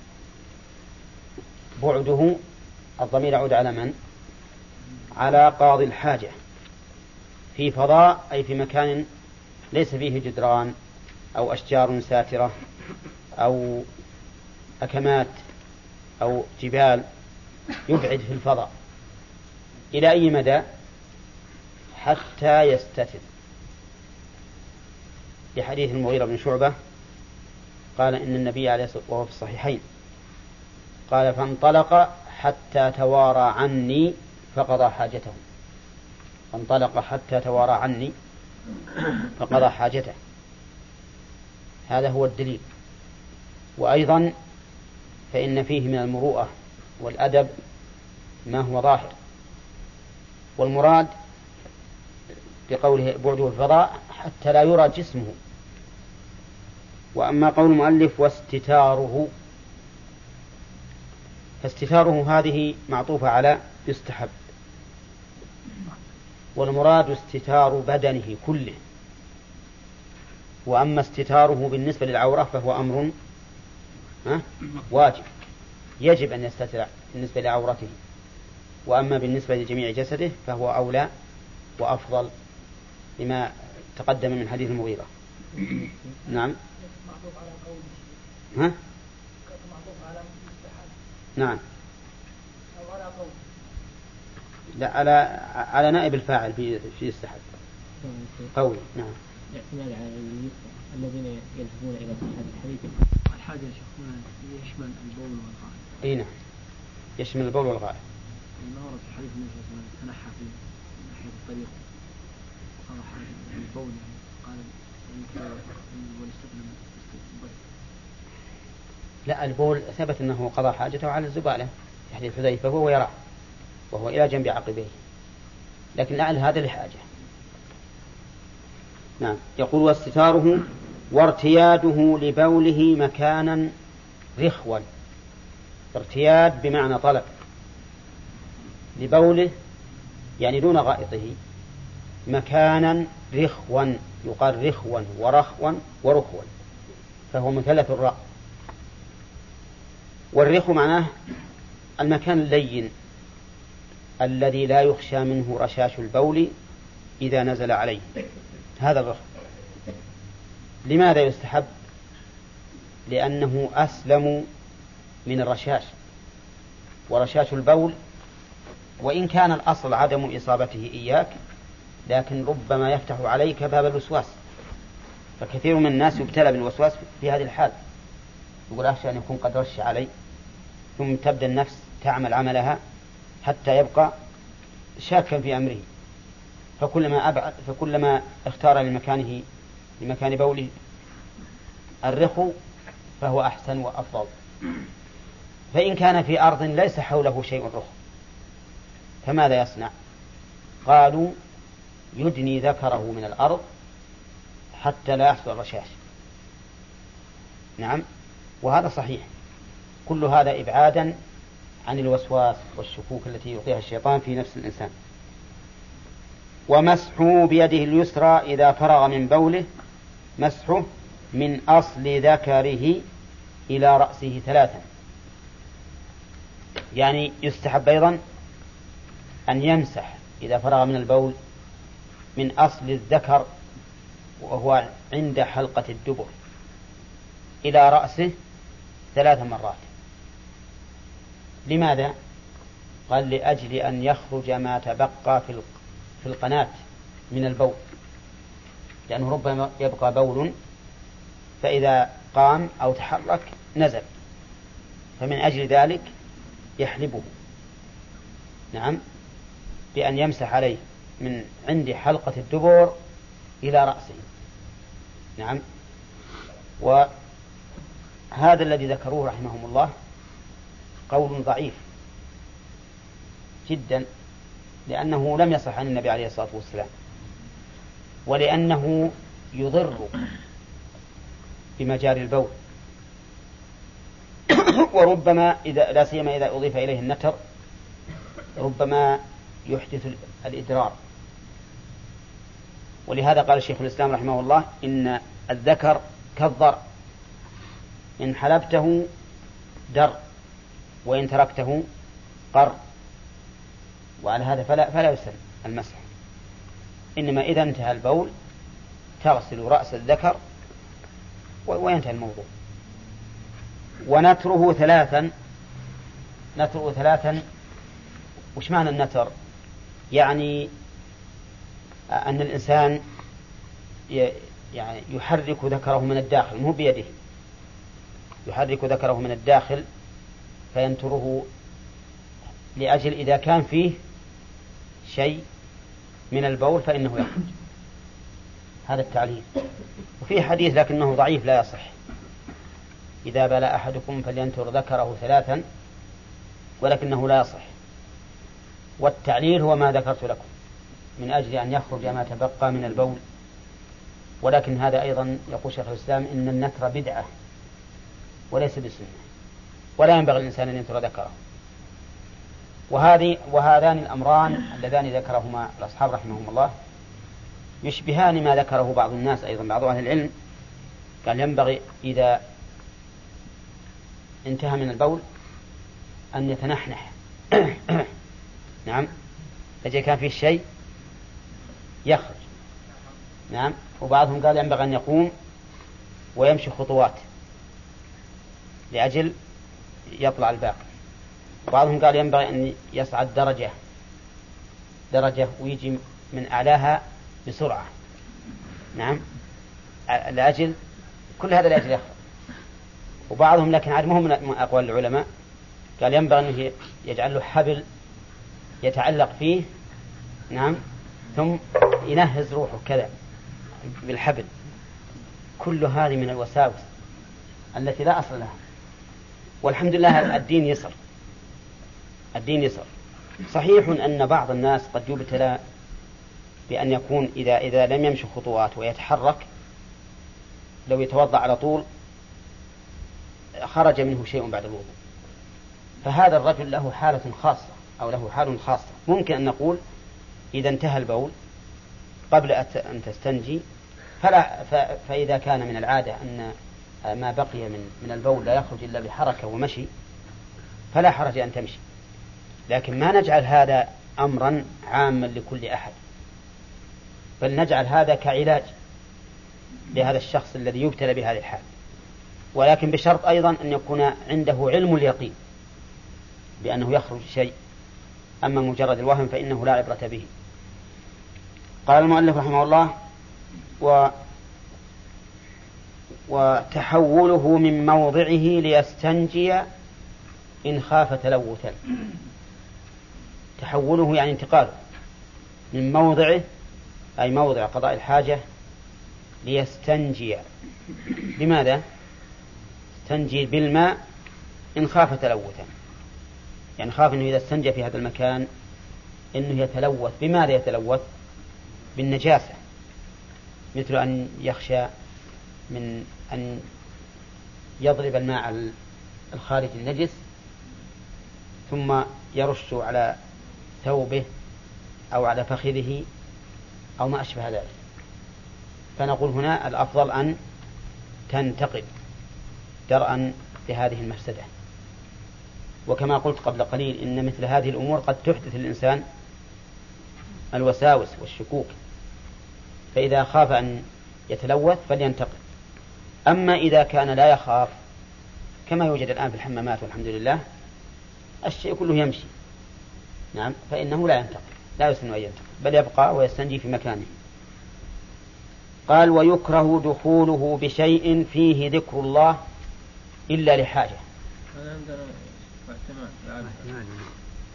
بعده الضمير يعود على من؟ على قاضي الحاجة. في فضاء أي في مكان ليس فيه جدران أو أشجار ساترة أو أكمات أو جبال يبعد في الفضاء. إلى أي مدى؟ حتى يستتر. لحديث المغيرة بن شعبة قال إن النبي عليه الصلاة والسلام وهو في الصحيحين قال فانطلق حتى توارى عني فقضى حاجته. فانطلق حتى توارى عني فقضى حاجته. هذا هو الدليل. وأيضا فإن فيه من المروءة والأدب ما هو ظاهر. والمراد بقوله بعده الفضاء حتى لا يرى جسمه. وأما قول المؤلف واستتاره فاستتاره هذه معطوفة على يستحب. والمراد استتار بدنه كله. وأما استتاره بالنسبة للعورة فهو أمر واجب. يجب أن يستتر بالنسبة لعورته. وأما بالنسبة لجميع جسده فهو أولى وأفضل لما تقدم من حديث المغيرة. نعم. ها؟ نعم. لا على على نائب الفاعل في في السحب قوي. نعم. الاعتماد على الذين يذهبون إلى صحه الحديث. الحاجة يشمل البول والغائط اي نعم. يشمل البول والغائط في حديث تنحى في ناحية الطريق. قال لا البول ثبت أنه قضى حاجته على الزبالة في حديث حذيفة وهو يراه وهو إلى جنب عقبيه. لكن لعل هذا لحاجة. نعم. يقول واستتاره وارتياده لبوله مكانا رخوا. ارتياد بمعنى طلب. لبوله يعني دون غائطه مكانا رخوا يقال رخوا ورخوا ورخوا فهو مثلث الراء. والرخو معناه المكان اللين الذي لا يخشى منه رشاش البول إذا نزل عليه. هذا الرخ. لماذا يستحب؟ لأنه أسلم من الرشاش ورشاش البول وإن كان الأصل عدم إصابته إياك لكن ربما يفتح عليك باب الوسواس. فكثير من الناس يبتلى بالوسواس في هذه الحال. يقول أخشى أن يكون قد رش علي ثم تبدأ النفس تعمل عملها حتى يبقى شاكا في أمره. فكلما أبعد فكلما اختار لمكانه لمكان بوله الرخو فهو أحسن وأفضل. فإن كان في أرض ليس حوله شيء رخو. فماذا يصنع؟ قالوا يدني ذكره من الأرض حتى لا يحصل الرشاش. نعم وهذا صحيح. كل هذا إبعادا عن الوسواس والشكوك التي يلقيها الشيطان في نفس الإنسان. ومسحه بيده اليسرى إذا فرغ من بوله مسحه من أصل ذكره إلى رأسه ثلاثا. يعني يستحب أيضا أن يمسح إذا فرغ من البول من أصل الذكر وهو عند حلقة الدبر إلى رأسه ثلاث مرات. لماذا؟ قال لأجل أن يخرج ما تبقى في في القناة من البول. لأنه ربما يبقى بول فإذا قام أو تحرك نزل فمن أجل ذلك يحلبه. نعم؟ بأن يمسح عليه من عند حلقة الدبر إلى رأسه. نعم. وهذا الذي ذكروه رحمهم الله قول ضعيف جدا لأنه لم يصح عن النبي عليه الصلاة والسلام ولأنه يضر بمجاري البول. وربما إذا لا سيما إذا أضيف إليه النتر ربما يحدث الإدرار. ولهذا قال الشيخ الإسلام رحمه الله إن الذكر كالضر. إن حلبته در وإن تركته قر. وعلى هذا فلا فلا يسن المسح. إنما إذا انتهى البول تغسل رأس الذكر وينتهي الموضوع. ونتره ثلاثا نتره ثلاثا. وش معنى النتر؟ يعني أن الإنسان يعني يحرك ذكره من الداخل مو بيده يحرك ذكره من الداخل فينتره لأجل إذا كان فيه شيء من البول فإنه يخرج. هذا التعليل. وفي حديث لكنه ضعيف لا يصح. إذا بلى أحدكم فلينتر ذكره ثلاثا ولكنه لا يصح. والتعليل هو ما ذكرت لكم من أجل أن يخرج ما تبقى من البول. ولكن هذا أيضا يقول شيخ الإسلام إن النتر بدعة وليس بسنة ولا ينبغي الإنسان أن ينتر ذكره. وهذه وهذان الأمران اللذان ذكرهما الأصحاب رحمهم الله يشبهان ما ذكره بعض الناس أيضا بعض أهل العلم. قال ينبغي إذا انتهى من البول أن يتنحنح. نعم. إذا كان فيه شيء يخرج. نعم. وبعضهم قال ينبغي أن يقوم ويمشي خطوات لأجل يطلع الباقي. بعضهم قال ينبغي أن يصعد درجة درجة ويجي من أعلاها بسرعة. نعم. لأجل كل هذا لأجل يخرج. وبعضهم لكن عاد مهم من أقوال العلماء قال ينبغي أنه يجعل له حبل يتعلق فيه نعم ثم ينهز روحه كذا بالحبل. كل هذه من الوساوس التي لا أصل لها. والحمد لله الدين يسر. الدين يسر. صحيح أن بعض الناس قد يبتلى بأن يكون إذا إذا لم يمشي خطوات ويتحرك لو يتوضأ على طول خرج منه شيء بعد الوضوء. فهذا الرجل له حالة خاصة. أو له حال خاصة. ممكن أن نقول إذا انتهى البول قبل أن تستنجي فلا فإذا كان من العادة أن ما بقي من من البول لا يخرج إلا بحركة ومشي فلا حرج أن تمشي. لكن ما نجعل هذا أمرا عاما لكل أحد بل نجعل هذا كعلاج لهذا الشخص الذي يبتلى بهذه الحال. ولكن بشرط أيضا أن يكون عنده علم اليقين بأنه يخرج شيء أما مجرد الوهم فإنه لا عبرة به. قال المؤلف رحمه الله و وتحوله من موضعه ليستنجي إن خاف تلوثا. تحوله يعني انتقاله. من موضعه أي موضع قضاء الحاجة ليستنجي. بماذا؟ استنجي بالماء إن خاف تلوثا. يعني خاف أنه إذا استنجى في هذا المكان أنه يتلوث. بماذا يتلوث؟ بالنجاسة. مثل أن يخشى من أن يضرب الماء الخارج النجس ثم يرش على ثوبه أو على فخذه أو ما أشبه ذلك. فنقول هنا الأفضل أن تنتقل درءا لهذه المفسدة. وكما قلت قبل قليل إن مثل هذه الأمور قد تحدث الإنسان الوساوس والشكوك. فإذا خاف أن يتلوث فلينتقل أما إذا كان لا يخاف كما يوجد الآن في الحمامات والحمد لله الشيء كله يمشي. نعم فإنه لا ينتقل لا يسن أن ينتقل بل يبقى ويستنجي في مكانه. قال ويكره دخوله بشيء فيه ذكر الله إلا لحاجة. هذا عندنا اعتماد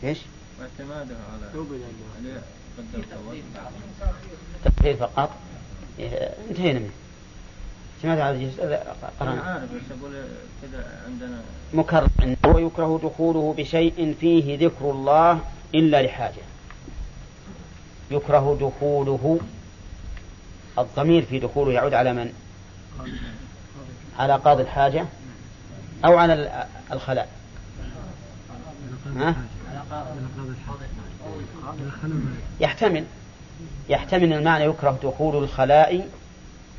إيش؟ واعتمادها على تقدير فقط؟ إيه، انتهينا منه. سمعت هذا الجزء أنا عارف بس أقول كذا عندنا. مكرر ويكره دخوله بشيء فيه ذكر الله إلا لحاجة. يكره دخوله الضمير في دخوله يعود على من؟ على قاضي الحاجة أو على الخلاء ها؟ يحتمل. يحتمل المعنى يكره دخول الخلاء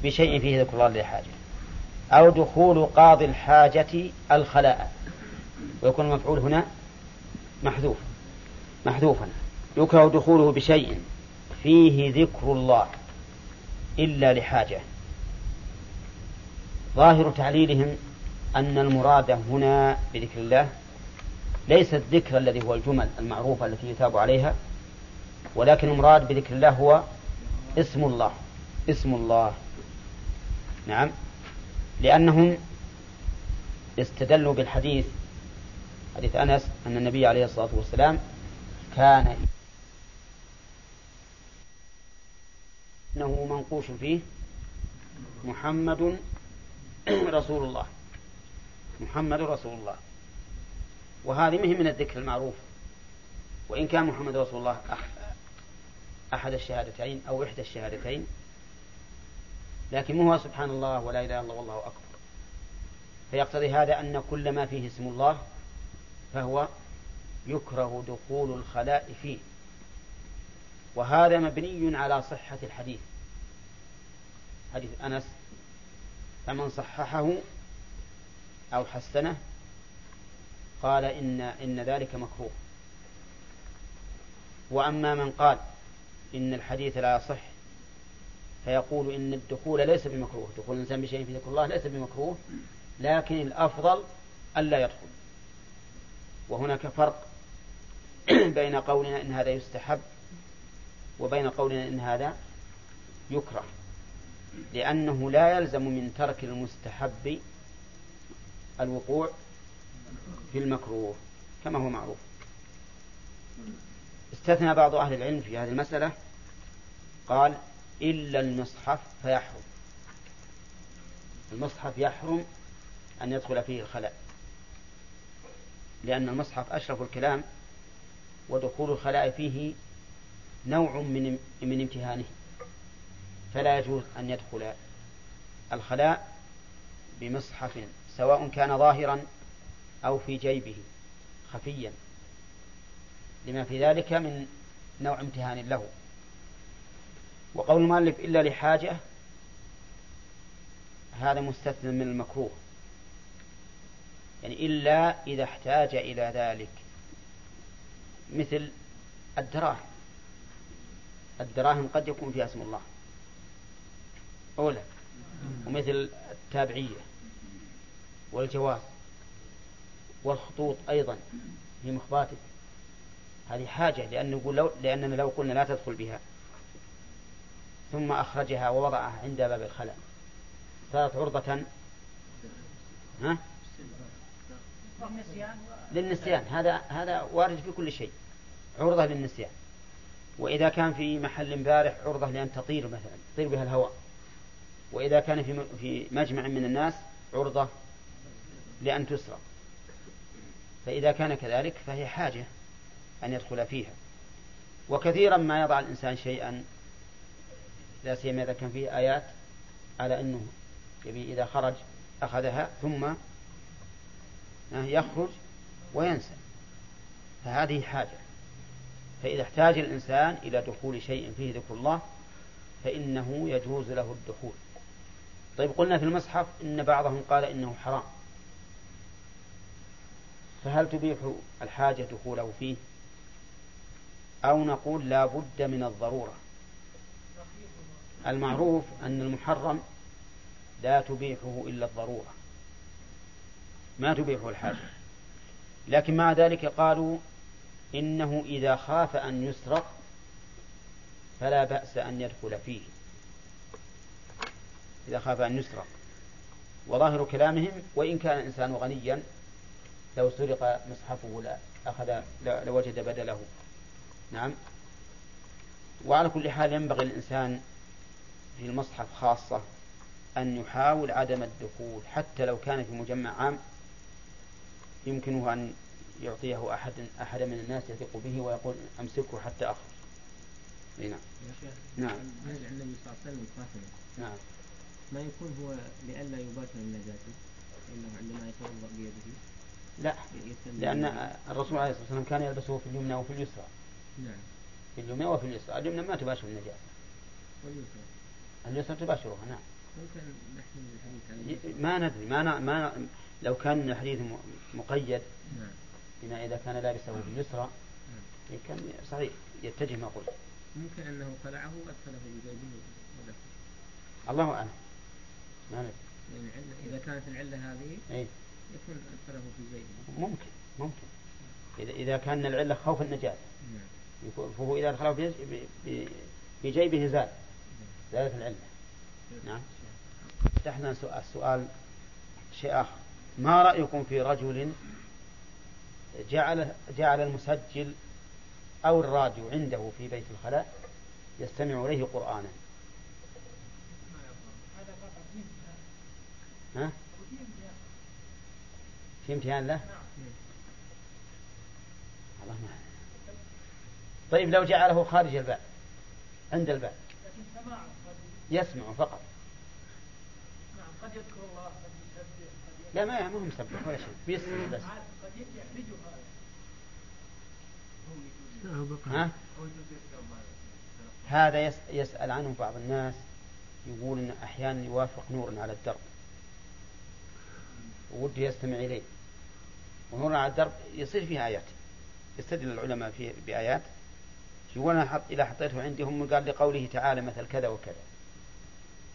بشيء فيه ذكر الله للحاجة. أو دخول قاضي الحاجة الخلاء. ويكون المفعول هنا محذوف. محذوفا. يكره دخوله بشيء فيه ذكر الله إلا لحاجة. ظاهر تعليلهم أن المراد هنا بذكر الله ليس الذكر الذي هو الجمل المعروفة التي يتاب عليها ولكن المراد بذكر الله هو اسم الله اسم الله. نعم. لأنهم استدلوا بالحديث حديث أنس أن النبي عليه الصلاة والسلام كان إنه منقوش فيه محمد رسول الله محمد رسول الله. وهذه مهم من الذكر المعروف. وإن كان محمد رسول الله أحد الشهادتين أو إحدى الشهادتين لكن هو سبحان الله ولا إله إلا الله والله أكبر. فيقتضي هذا أن كل ما فيه اسم الله فهو يكره دخول الخلاء فيه. وهذا مبني على صحة الحديث. حديث أنس فمن صححه أو حسنه قال إن إن ذلك مكروه. وأما من قال إن الحديث لا يصح فيقول إن الدخول ليس بمكروه. دخول الإنسان بشيء في ذكر الله ليس بمكروه لكن الأفضل ألا يدخل. وهناك فرق بين قولنا إن هذا يستحب وبين قولنا إن هذا يكره. لأنه لا يلزم من ترك المستحب الوقوع في المكروه كما هو معروف. استثنى بعض أهل العلم في هذه المسألة قال إلا المصحف فيحرم. المصحف يحرم أن يدخل فيه الخلاء لأن المصحف أشرف الكلام ودخول الخلاء فيه نوع من من امتهانه. فلا يجوز أن يدخل الخلاء بمصحف سواء كان ظاهرا أو في جيبه خفيا. لما في ذلك من نوع امتهان له. وقول المؤلف إلا لحاجة هذا مستثنى من المكروه. يعني إلا إذا احتاج إلى ذلك. مثل الدراهم. الدراهم قد يكون فيها اسم الله. أولى. ومثل التابعية. والجواز. والخطوط أيضا في مخباتك. هذه حاجة لأن نقول لو لأننا لو قلنا لا تدخل بها. ثم أخرجها ووضعها عند باب الخلاء. صارت عرضة. ها؟ للنسيان. هذا هذا وارد في كل شيء. عرضة للنسيان. وإذا كان في محل بارح عرضة لأن تطير مثلا تطير بها الهواء. وإذا كان في في مجمع من الناس عرضة لأن تسرق. فإذا كان كذلك فهي حاجة أن يدخل فيها. وكثيرا ما يضع الإنسان شيئا لا سيما إذا كان فيه آيات على أنه يبي إذا خرج أخذها ثم يخرج وينسى. فهذه حاجة. فإذا احتاج الإنسان إلى دخول شيء فيه ذكر الله فإنه يجوز له الدخول. طيب قلنا في المصحف إن بعضهم قال إنه حرام. فهل تبيح الحاجة دخوله فيه؟ أو نقول لا بد من الضرورة. المعروف أن المحرم لا تبيحه إلا الضرورة. ما تبيحه الحاجة. لكن مع ذلك قالوا إنه إذا خاف أن يسرق فلا بأس أن يدخل فيه. إذا خاف أن يسرق. وظاهر كلامهم وإن كان الإنسان غنيا لو سرق مصحفه أخذ لوجد بدله نعم وعلى كل حال ينبغي الإنسان في المصحف خاصة أن يحاول عدم الدخول حتى لو كان في مجمع عام يمكنه أن يعطيه أحد أحد من الناس يثق به ويقول أمسكه حتى أخرج. نعم. نعم. النبي صلى الله عليه وسلم نعم. ما يكون هو لئلا يباشر النجاة إنه عندما يتوضأ بيده لا. لأن الرسول عليه الصلاة والسلام كان يلبسه في اليمنى وفي اليسرى. نعم. في اليمنى وفي اليسرى. اليمنى ما تباشر النجاة. واليسرى. اليسرى تباشرها نعم. ما ندري ما, ن... ما ن... لو كان الحديث مقيد نعم. بما إذا كان لابسه في اليسرى نعم. كان صحيح يتجه ما قلت. ممكن أنه خلعه وأدخله في جيبه الله أعلم. ما ندري. يعني إذا كانت العلة هذه أي يكون أدخله في جيبه ممكن ممكن. إذا إذا كان العلة خوف النجاة. نعم. فهو إذا أدخله في جيبه زال زالت العلة. نعم. فتحنا السؤال شيء آخر. ما رأيكم في رجل جعل جعل المسجل أو الراديو عنده في بيت الخلاء يستمع إليه قرآنا؟ ها؟ في امتحان له؟ الله ما طيب لو جعله خارج الباب عند الباب. يسمع فقط. قد يذكر الله قد يسبح لا ما هو مسبح ولا شيء. بيسمع بس. قد ها؟ هذا يسأل عنه بعض الناس يقول إن أحيانا يوافق نور على الدرب. ودي يستمع إليه. ونور على الدرب يصير فيه آيات. يستدل العلماء فيه بآيات. يقول أنا حط إذا حطيته عندي هم قال لقوله تعالى مثل كذا وكذا.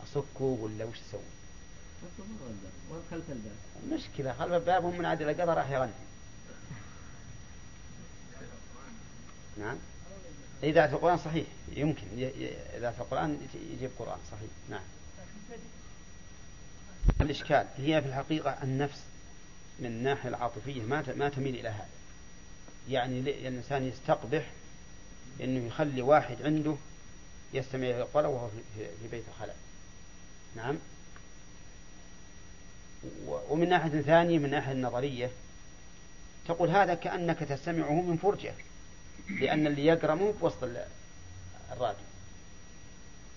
أصكه ولا وش أسوي؟ خلف الباب خلف الباب هم من عدل القدر راح يغني. نعم. إذاعة القرآن صحيح يمكن. إذاعة القرآن يجيب قرآن صحيح. نعم. الإشكال هي في الحقيقة النفس. من الناحية العاطفية ما ما تميل إلى هذا. يعني الإنسان يستقبح أنه يخلي واحد عنده يستمع إلى القرآن وهو في بيت الخلاء نعم؟ ومن ناحية ثانية من ناحية النظرية تقول هذا كأنك تستمعه من فرجة لأن اللي يقرأ مو بوسط الراديو.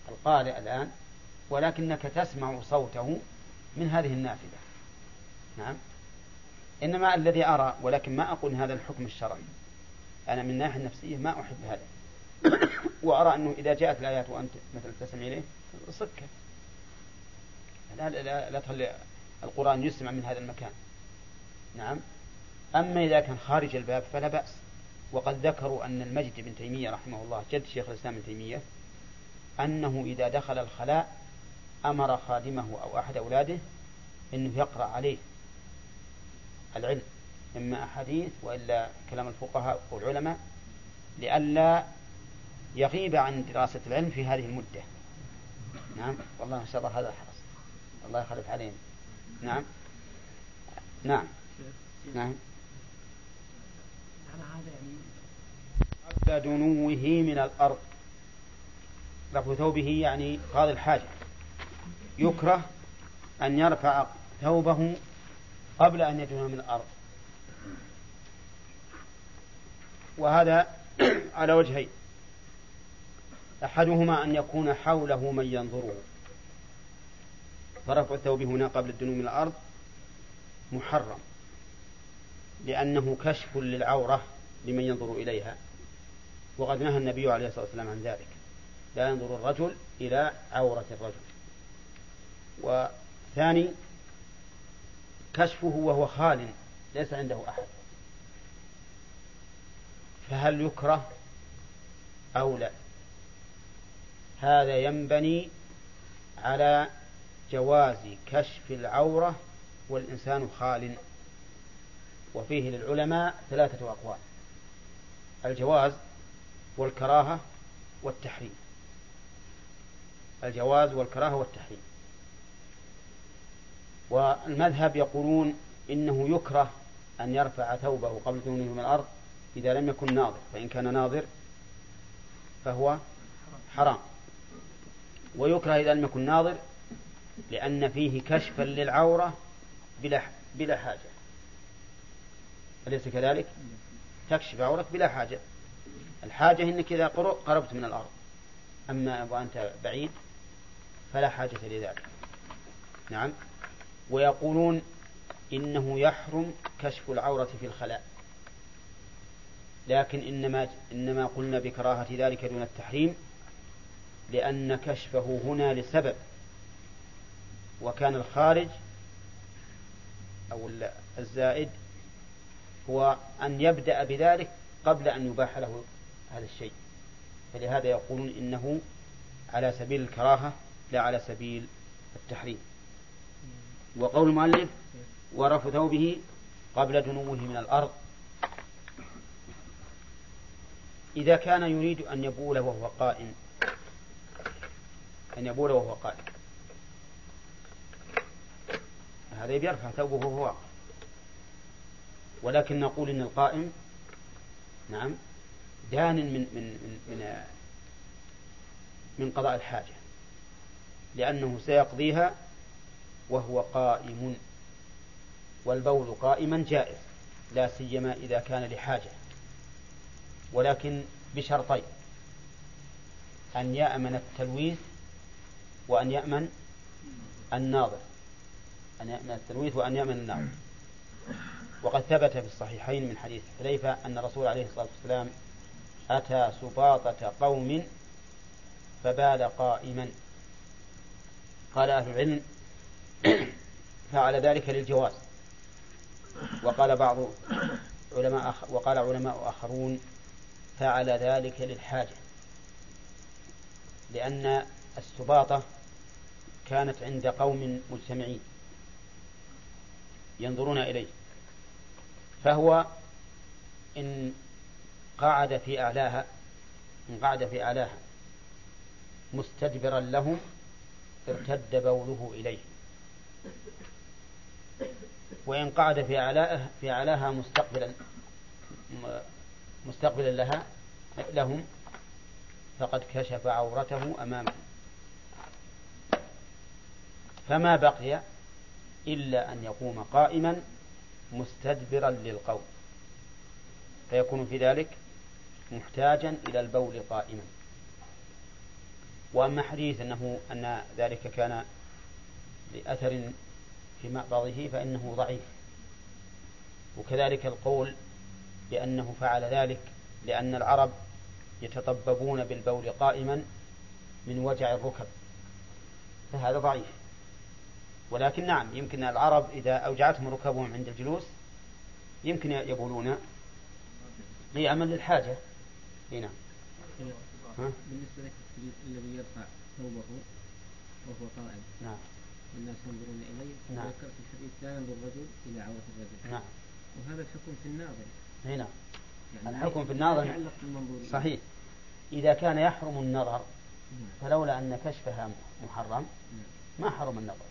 القارئ الآن ولكنك تسمع صوته من هذه النافذة. نعم؟ إنما الذي أرى ولكن ما أقول هذا الحكم الشرعي. أنا من الناحية النفسية ما أحب هذا. وأرى أنه إذا جاءت الآيات وأنت مثلا تستمع إليه صكه لا لا, لا, تخلي القرآن يسمع من هذا المكان. نعم. أما إذا كان خارج الباب فلا بأس. وقد ذكروا أن المجد بن تيمية رحمه الله جد شيخ الإسلام ابن تيمية أنه إذا دخل الخلاء أمر خادمه أو أحد أولاده أنه يقرأ عليه العلم إما أحاديث وإلا كلام الفقهاء والعلماء لئلا يغيب عن دراسة العلم في هذه المدة. نعم؟ والله ما شاء الله هذا حرص الله يخلف علينا. نعم؟ نعم. نعم. هذا يعني قبل دنوه من الأرض. رفع ثوبه يعني قاضي الحاجة. يكره أن يرفع ثوبه قبل أن يدنو من الأرض. وهذا على وجهين. أحدهما أن يكون حوله من ينظره. فرفع الثوب هنا قبل الدنو من الأرض محرم لأنه كشف للعورة لمن ينظر إليها. وقد نهى النبي عليه الصلاة والسلام عن ذلك. لا ينظر الرجل إلى عورة الرجل. وثاني كشفه وهو خال ليس عنده أحد. فهل يكره أو لا؟ هذا ينبني على جواز كشف العورة والإنسان خال. وفيه للعلماء ثلاثة أقوال الجواز والكراهة والتحريم. الجواز والكراهة والتحريم. والمذهب يقولون إنه يكره أن يرفع ثوبه قبل دونه من الأرض إذا لم يكن ناظر فإن كان ناظر فهو حرام. ويكره إذا لم يكن ناظر لأن فيه كشفا للعورة بلا بلا حاجة. أليس كذلك؟ تكشف عورك بلا حاجة. الحاجة أنك إذا قربت من الأرض. أما وأنت بعيد فلا حاجة لذلك. نعم. ويقولون إنه يحرم كشف العورة في الخلاء. لكن إنما إنما قلنا بكراهة ذلك دون التحريم لأن كشفه هنا لسبب وكان الخارج أو الزائد هو أن يبدأ بذلك قبل أن يباح له هذا الشيء. فلهذا يقولون إنه على سبيل الكراهة لا على سبيل التحريم. وقول المؤلف ورف ثوبه قبل دنوه من الأرض. إذا كان يريد أن يبول وهو قائم أن يبول وهو قائم. هذا يرفع ثوبه وهو واقف ولكن نقول إن القائم نعم دان من من من من, من قضاء الحاجة لأنه سيقضيها وهو قائم والبول قائما جائز لا سيما إذا كان لحاجة. ولكن بشرطين أن يأمن التلويث وأن يأمن الناظر. أن يأمن التلويث وأن يأمن الناظر. وقد ثبت في الصحيحين من حديث حذيفة أن الرسول عليه الصلاة والسلام أتى سباطة قوم فبال قائما. قال أهل العلم فعل ذلك للجواز. وقال بعض علماء وقال علماء آخرون فعل ذلك للحاجة لأن السباطة كانت عند قوم مجتمعين ينظرون إليه فهو إن قعد في أعلاها إن قعد في أعلاها مستدبرا لهم ارتد بوله إليه. وإن قعد في أعلاها في أعلاها مستقبلا مستقبلا لها لهم فقد كشف عورته أمامه. فما بقي إلا أن يقوم قائما مستدبرا للقول فيكون في ذلك محتاجا إلى البول قائما. وأما حديث أنه أن ذلك كان لأثر في مأبضه فإنه ضعيف. وكذلك القول بأنه فعل ذلك لأن العرب يتطببون بالبول قائما من وجع الركب فهذا ضعيف. ولكن نعم يمكن العرب إذا أوجعتهم ركبهم عند الجلوس يمكن يبولون قياما للحاجة. هنا بالنسبة لك الذي يرفع ثوبه وهو قائم نعم. الناس ينظرون إليه نعم. وذكرت في الحديث لا ينظر الرجل إلى عورة الرجل. نعم. وهذا الحكم في الناظر. هنا يعني الحكم في الناظر يتعلق بالمنظور. صحيح. إذا كان يحرم النظر نعم. فلولا أن كشفها محرم نعم. ما حرم النظر.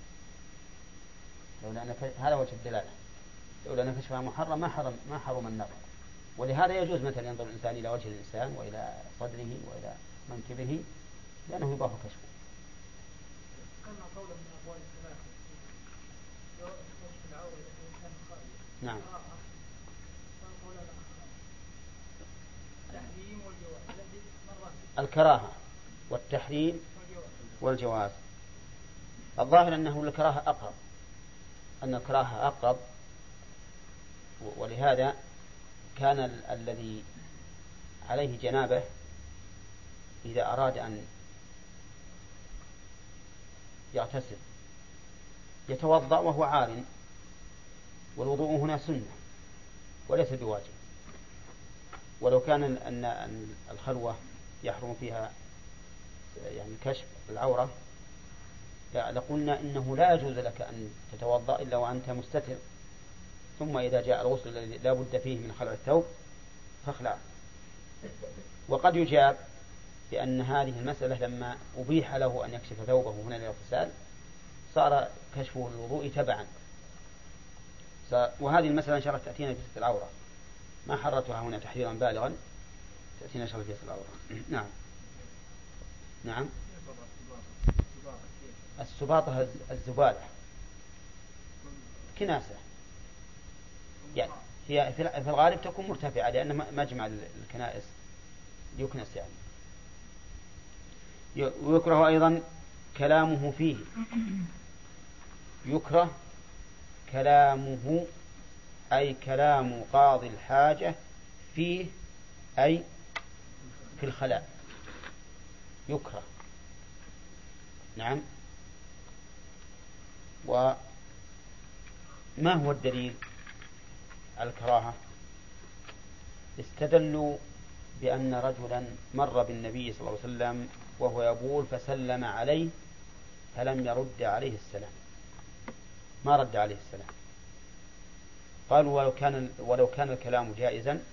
لولا أن هذا وجه الدلالة. لولا أن كشفها محرم ما حرم ما حرم النظر. ولهذا يجوز مثلا ينظر الإنسان إلى وجه الإنسان وإلى صدره وإلى منكبه لأنه يباح كشفه. ذكرنا قولا من أقوال الثلاثه نعم. الذي مره الكراهة والتحريم والجواز. الظاهر أنه الكراهة أقرب. أن الكراهة أقرب ولهذا كان ال- الذي عليه جنابه إذا أراد أن يغتسل يتوضأ وهو عار والوضوء هنا سنة وليس بواجب. ولو كان أن الخلوة يحرم فيها يعني كشف العورة لقلنا إنه لا يجوز لك أن تتوضأ إلا وأنت مستتر. ثم إذا جاء الغسل الذي لا بد فيه من خلع الثوب فاخلع. وقد يجاب بأن هذه المسألة لما أبيح له أن يكشف ثوبه هنا للاغتسال صار كشفه للوضوء تبعا. وهذه المسألة إن شاء الله تأتينا في العورة. ما حررتها هنا تحريرا بالغا تأتينا إن شاء الله في العورة. نعم. نعم. السباطة الز- الزبالة. كناسة. يعني هي في الغالب تكون مرتفعة لأن مجمع ال- الكنائس. يكنس يعني. ويكره أيضا كلامه فيه. يكره كلامه أي كلام قاضي الحاجة فيه أي في الخلاء. يكره. نعم. وما هو الدليل على الكراهة؟ استدلوا بأن رجلا مر بالنبي صلى الله عليه وسلم وهو يبول فسلم عليه فلم يرد عليه السلام. ما رد عليه السلام. قالوا ولو كان ولو كان الكلام جائزا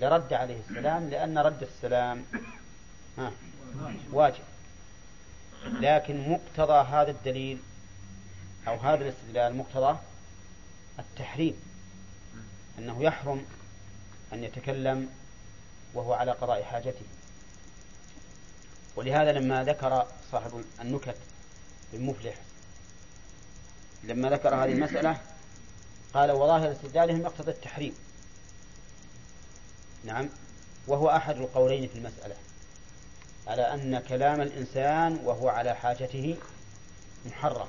لرد عليه السلام لأن رد السلام ها واجب. لكن مقتضى هذا الدليل أو هذا الاستدلال مقتضى التحريم أنه يحرم أن يتكلم وهو على قضاء حاجته. ولهذا لما ذكر صاحب النكت المفلح لما ذكر هذه المسألة قال وظاهر استدلالهم يقتضي التحريم. نعم وهو أحد القولين في المسألة على أن كلام الإنسان وهو على حاجته محرم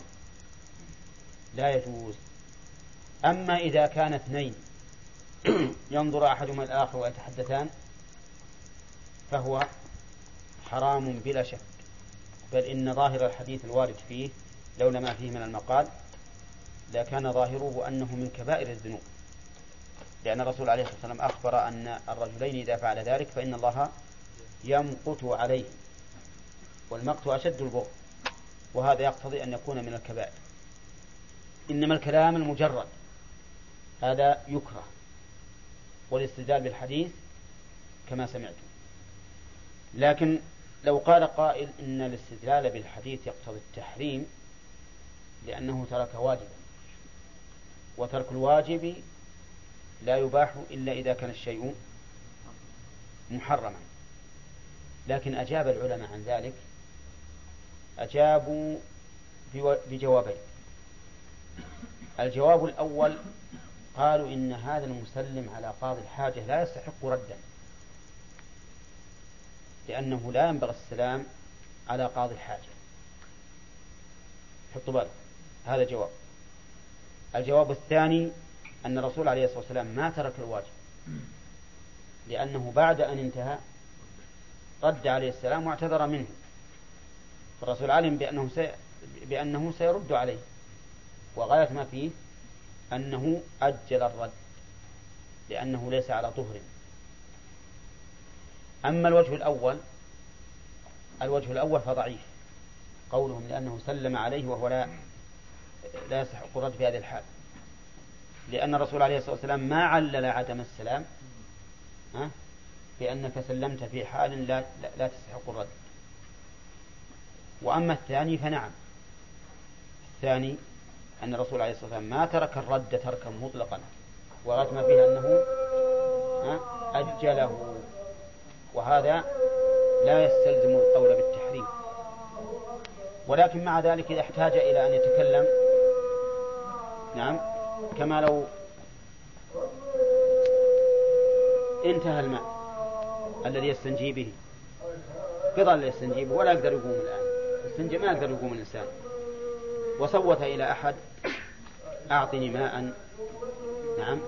لا يجوز. أما إذا كان اثنين ينظر أحدهما الآخر ويتحدثان فهو حرام بلا شك. بل إن ظاهر الحديث الوارد فيه لولا ما فيه من المقال لكان ظاهره أنه من كبائر الذنوب. لأن الرسول عليه الصلاة والسلام أخبر أن الرجلين إذا فعل ذلك فإن الله يمقت عليه والمقت أشد البغض وهذا يقتضي أن يكون من الكبائر. إنما الكلام المجرد هذا يكره والاستدلال بالحديث كما سمعتم. لكن لو قال قائل إن الاستدلال بالحديث يقتضي التحريم لأنه ترك واجبا وترك الواجب لا يباح إلا إذا كان الشيء محرما. لكن أجاب العلماء عن ذلك أجابوا بو- بجوابين. الجواب الأول قالوا إن هذا المسلم على قاضي الحاجة لا يستحق ردا. لأنه لا ينبغي السلام على قاضي الحاجة. حطوا بالك هذا جواب. الجواب الثاني أن الرسول عليه الصلاة والسلام ما ترك الواجب. لأنه بعد أن انتهى رد عليه السلام واعتذر منه. فالرسول علم بأنه سي بأنه سيرد عليه. وغاية ما فيه أنه أجل الرد. لأنه ليس على طهر. أما الوجه الأول الوجه الأول فضعيف. قولهم لأنه سلم عليه وهو لا لا يستحق الرد في هذه الحال. لأن الرسول عليه الصلاة والسلام ما علل عدم السلام ها؟ بأنك سلمت في حال لا, لا, تستحق الرد وأما الثاني فنعم. الثاني أن الرسول عليه الصلاة والسلام ما ترك الرد تركا مطلقا ورغم فيه أنه أجله. وهذا لا يستلزم القول بالتحريم. ولكن مع ذلك إذا احتاج إلى أن يتكلم نعم كما لو انتهى الماء الذي يستنجي به قضى يستنجي به ولا يقدر يقوم الآن. يستنجي ما يقدر يقوم الإنسان. وصوت إلى أحد أعطني ماء نعم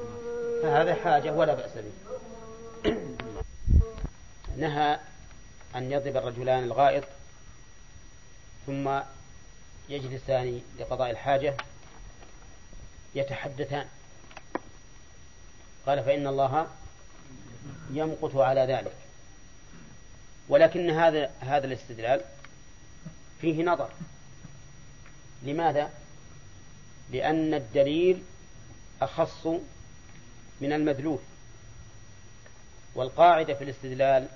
فهذا حاجة ولا بأس به. نهى أن يضرب الرجلان الغائط ثم يجلسان لقضاء الحاجة يتحدثان. قال فإن الله يمقت على ذلك. ولكن هذا هذا الاستدلال فيه نظر. لماذا؟ لأن الدليل أخص من المدلول. والقاعدة في الاستدلال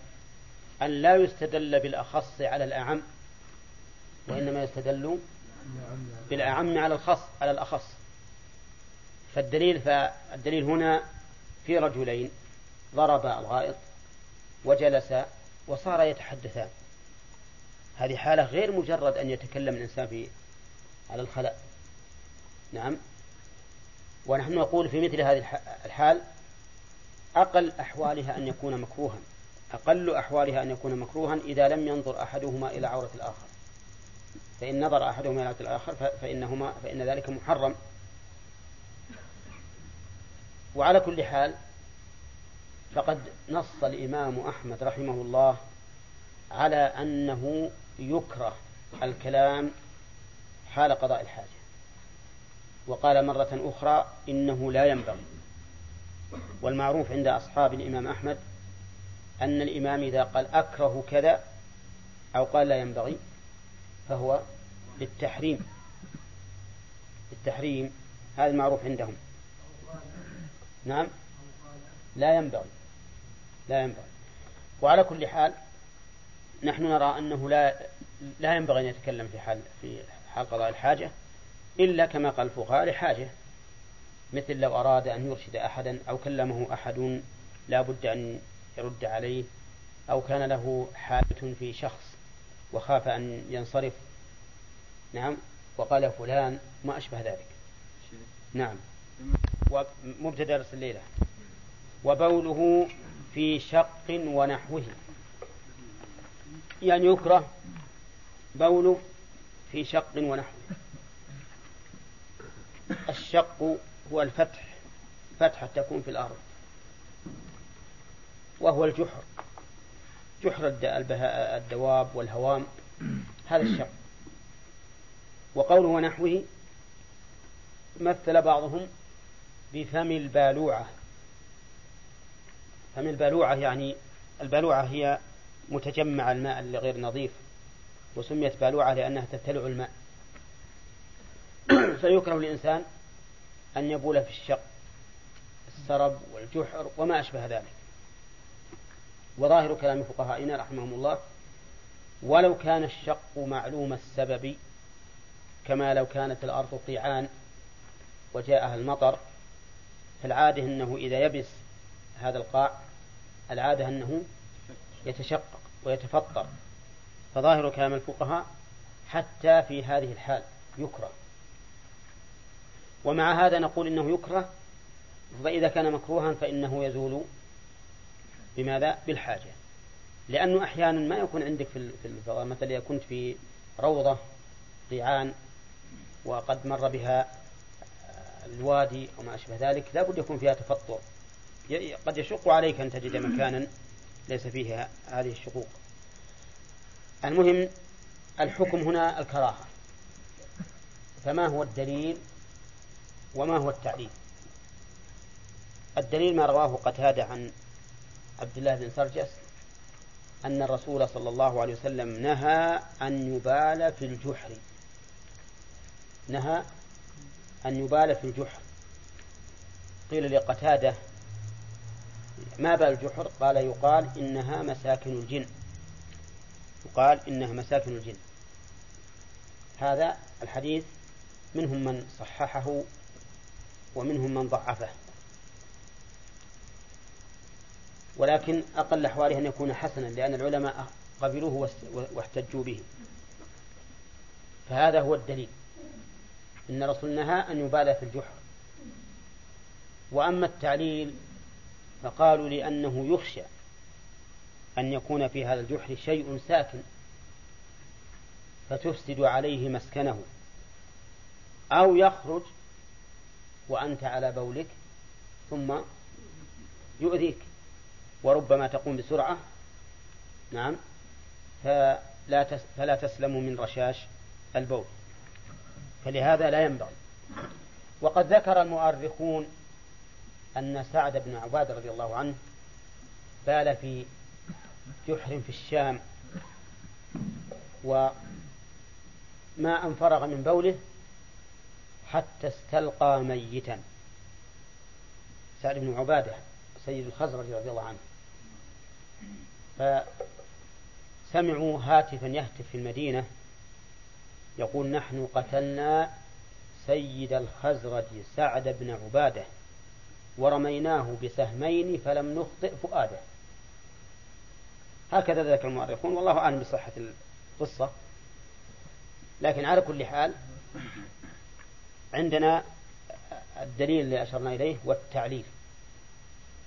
أن لا يستدل بالأخص على الأعم وإنما يستدل بالأعم على الخص على الأخص. فالدليل فالدليل هنا في رجلين ضربا الغائط وجلس وصار يتحدثان. هذه حالة غير مجرد أن يتكلم الإنسان في على الخلاء. نعم. ونحن نقول في مثل هذه الحال أقل أحوالها أن يكون مكروها. أقل أحوالها أن يكون مكروها إذا لم ينظر أحدهما إلى عورة الآخر. فإن نظر أحدهما إلى عورة الآخر فإنهما فإن ذلك محرم. وعلى كل حال فقد نص الإمام أحمد رحمه الله على أنه يكره الكلام حال قضاء الحاجة. وقال مرة أخرى إنه لا ينبغي. والمعروف عند أصحاب الإمام أحمد أن الإمام إذا قال أكره كذا أو قال لا ينبغي فهو للتحريم. التحريم هذا المعروف عندهم. نعم. لا ينبغي. لا ينبغي. وعلى كل حال نحن نرى أنه لا لا ينبغي أن يتكلم في حال في حال قضاء الحاجة إلا كما قال الفقهاء لحاجة. مثل لو أراد أن يرشد أحدا أو كلمه أحد لا بد أن يرد عليه أو كان له حاجة في شخص وخاف أن ينصرف. نعم. وقال فلان ما أشبه ذلك. نعم. ومبتدأ درس الليلة. وبوله في شق ونحوه. يعني يكره بوله في شق ونحوه. الشق هو الفتح. فتحة تكون في الأرض. وهو الجحر. جحر الدواب والهوام. هذا الشق وقوله ونحوه مثل بعضهم بفم البالوعة. فم البالوعة يعني البالوعة هي متجمع الماء الغير نظيف وسميت بالوعة لأنها تبتلع الماء. فيكره الإنسان أن يبول في الشق السرب والجحر وما أشبه ذلك. وظاهر كلام فقهائنا رحمهم الله ولو كان الشق معلوم السبب كما لو كانت الأرض قيعان وجاءها المطر فالعادة أنه إذا يبس هذا القاع العادة أنه يتشقق ويتفطر. فظاهر كلام الفقهاء حتى في هذه الحال يكره. ومع هذا نقول إنه يكره فإذا كان مكروها فإنه يزول بماذا؟ بالحاجة. لأنه أحيانا ما يكون عندك في الفضاء مثلا كنت في روضة قيعان وقد مر بها الوادي وما أشبه ذلك لا بد يكون فيها تفطر. قد يشق عليك أن تجد مكانا ليس فيه هذه الشقوق. المهم الحكم هنا الكراهة. فما هو الدليل وما هو التعليل؟ الدليل ما رواه قتادة عن عبد الله بن سرجس أن الرسول صلى الله عليه وسلم نهى أن يبال في الجحر. نهى أن يبال في الجحر. قيل لقتادة ما بال الجحر قال يقال إنها مساكن الجن. يقال إنها مساكن الجن. هذا الحديث منهم من صححه ومنهم من ضعفه. ولكن أقل أحواله أن يكون حسنا لأن العلماء قبلوه واحتجوا به. فهذا هو الدليل. إن الرسول نهى أن يبالى في الجحر. وأما التعليل فقالوا لأنه يخشى أن يكون في هذا الجحر شيء ساكن فتفسد عليه مسكنه. أو يخرج وأنت على بولك ثم يؤذيك. وربما تقوم بسرعة. نعم. فلا فلا تسلم من رشاش البول. فلهذا لا ينبغي. وقد ذكر المؤرخون أن سعد بن عبادة رضي الله عنه بال في جحر في الشام وما أن فرغ من بوله حتى استلقى ميتا. سعد بن عبادة سيد الخزرج رضي الله عنه. فسمعوا هاتفا يهتف في المدينة يقول نحن قتلنا سيد الخزرج سعد بن عبادة ورميناه بسهمين فلم نخطئ فؤاده. هكذا ذكر المؤرخون والله أعلم بصحة القصة. لكن على كل حال عندنا الدليل اللي أشرنا إليه والتعليل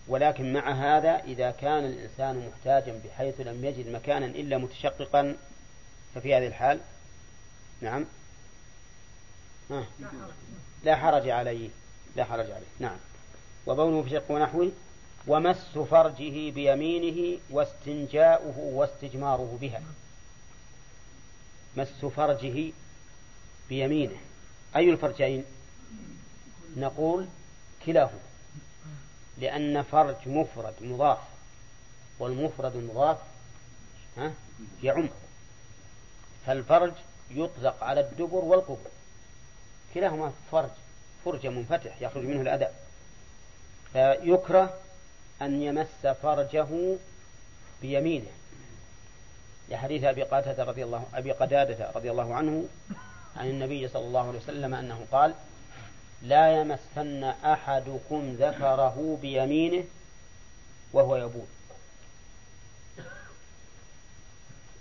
ولكن مع هذا إذا كان الإنسان محتاجا بحيث لم يجد مكانا إلا متشققا ففي هذه الحال نعم. آه. لا حرج عليه لا حرج عليه نعم. وبوله في شق ونحوه ومس فرجه بيمينه واستنجاؤه واستجماره بها. مس فرجه بيمينه. أي الفرجين؟ نقول كلاهما. لأن فرج مفرد مضاف والمفرد المضاف ها يعم فالفرج يطلق على الدبر والقبر. كلاهما فرج فرج منفتح يخرج منه الأذى فيكره أن يمس فرجه بيمينه. لحديث أبي قتادة رضي الله أبي قتادة رضي الله عنه عن النبي صلى الله عليه وسلم أنه قال لا يمسن أحدكم ذكره بيمينه وهو يبول.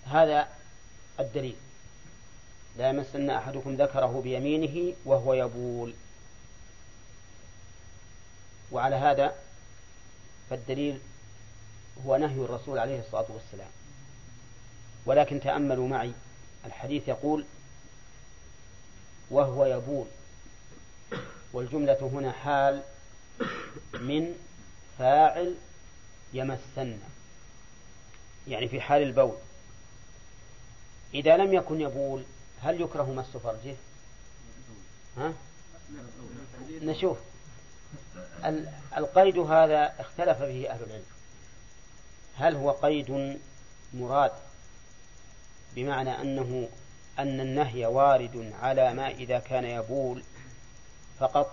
هذا الدليل. لا يمسن أحدكم ذكره بيمينه وهو يبول. وعلى هذا فالدليل هو نهي الرسول عليه الصلاة والسلام. ولكن تأملوا معي الحديث يقول وهو يبول. والجملة هنا حال من فاعل يمسن يعني في حال البول. إذا لم يكن يبول هل يكره مس فرجه؟ ها؟ نشوف. القيد هذا اختلف فيه أهل العلم. هل هو قيد مراد بمعنى أنه أن النهي وارد على ما إذا كان يبول؟ فقط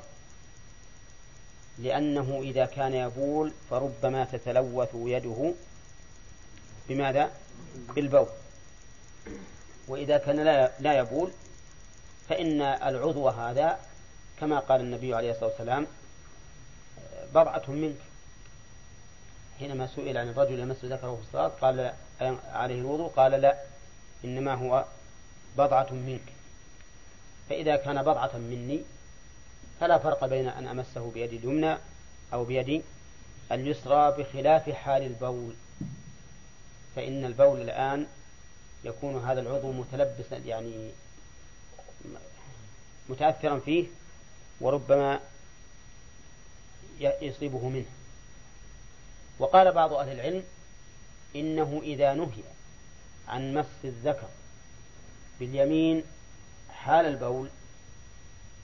لأنه إذا كان يبول فربما تتلوث يده. بماذا؟ بالبول. وإذا كان لا يبول فإن العضو هذا كما قال النبي عليه الصلاة والسلام بضعة منك. حينما سئل عن الرجل يمس ذكره في الصلاة قال عليه الوضوء قال لا إنما هو بضعة منك. فإذا كان بضعة مني فلا فرق بين أن أمسه بيدي اليمنى أو بيدي اليسرى بخلاف حال البول. فإن البول الآن يكون هذا العضو متلبسا يعني متأثرا فيه وربما يصيبه منه. وقال بعض أهل العلم إنه إذا نهي عن مس الذكر باليمين حال البول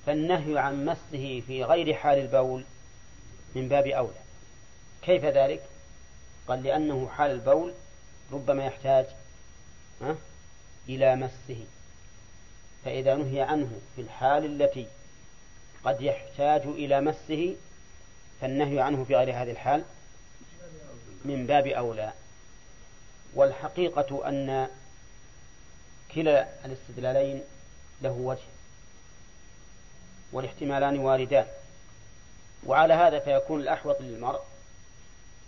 فالنهي عن مسه في غير حال البول من باب أولى. كيف ذلك؟ قال لأنه حال البول ربما يحتاج إلى مسه. فإذا نهي عنه في الحال التي قد يحتاج إلى مسه فالنهي عنه في غير هذه الحال من باب أولى. والحقيقة أن كلا الاستدلالين له وجه. والاحتمالان واردان. وعلى هذا فيكون الأحوط للمرء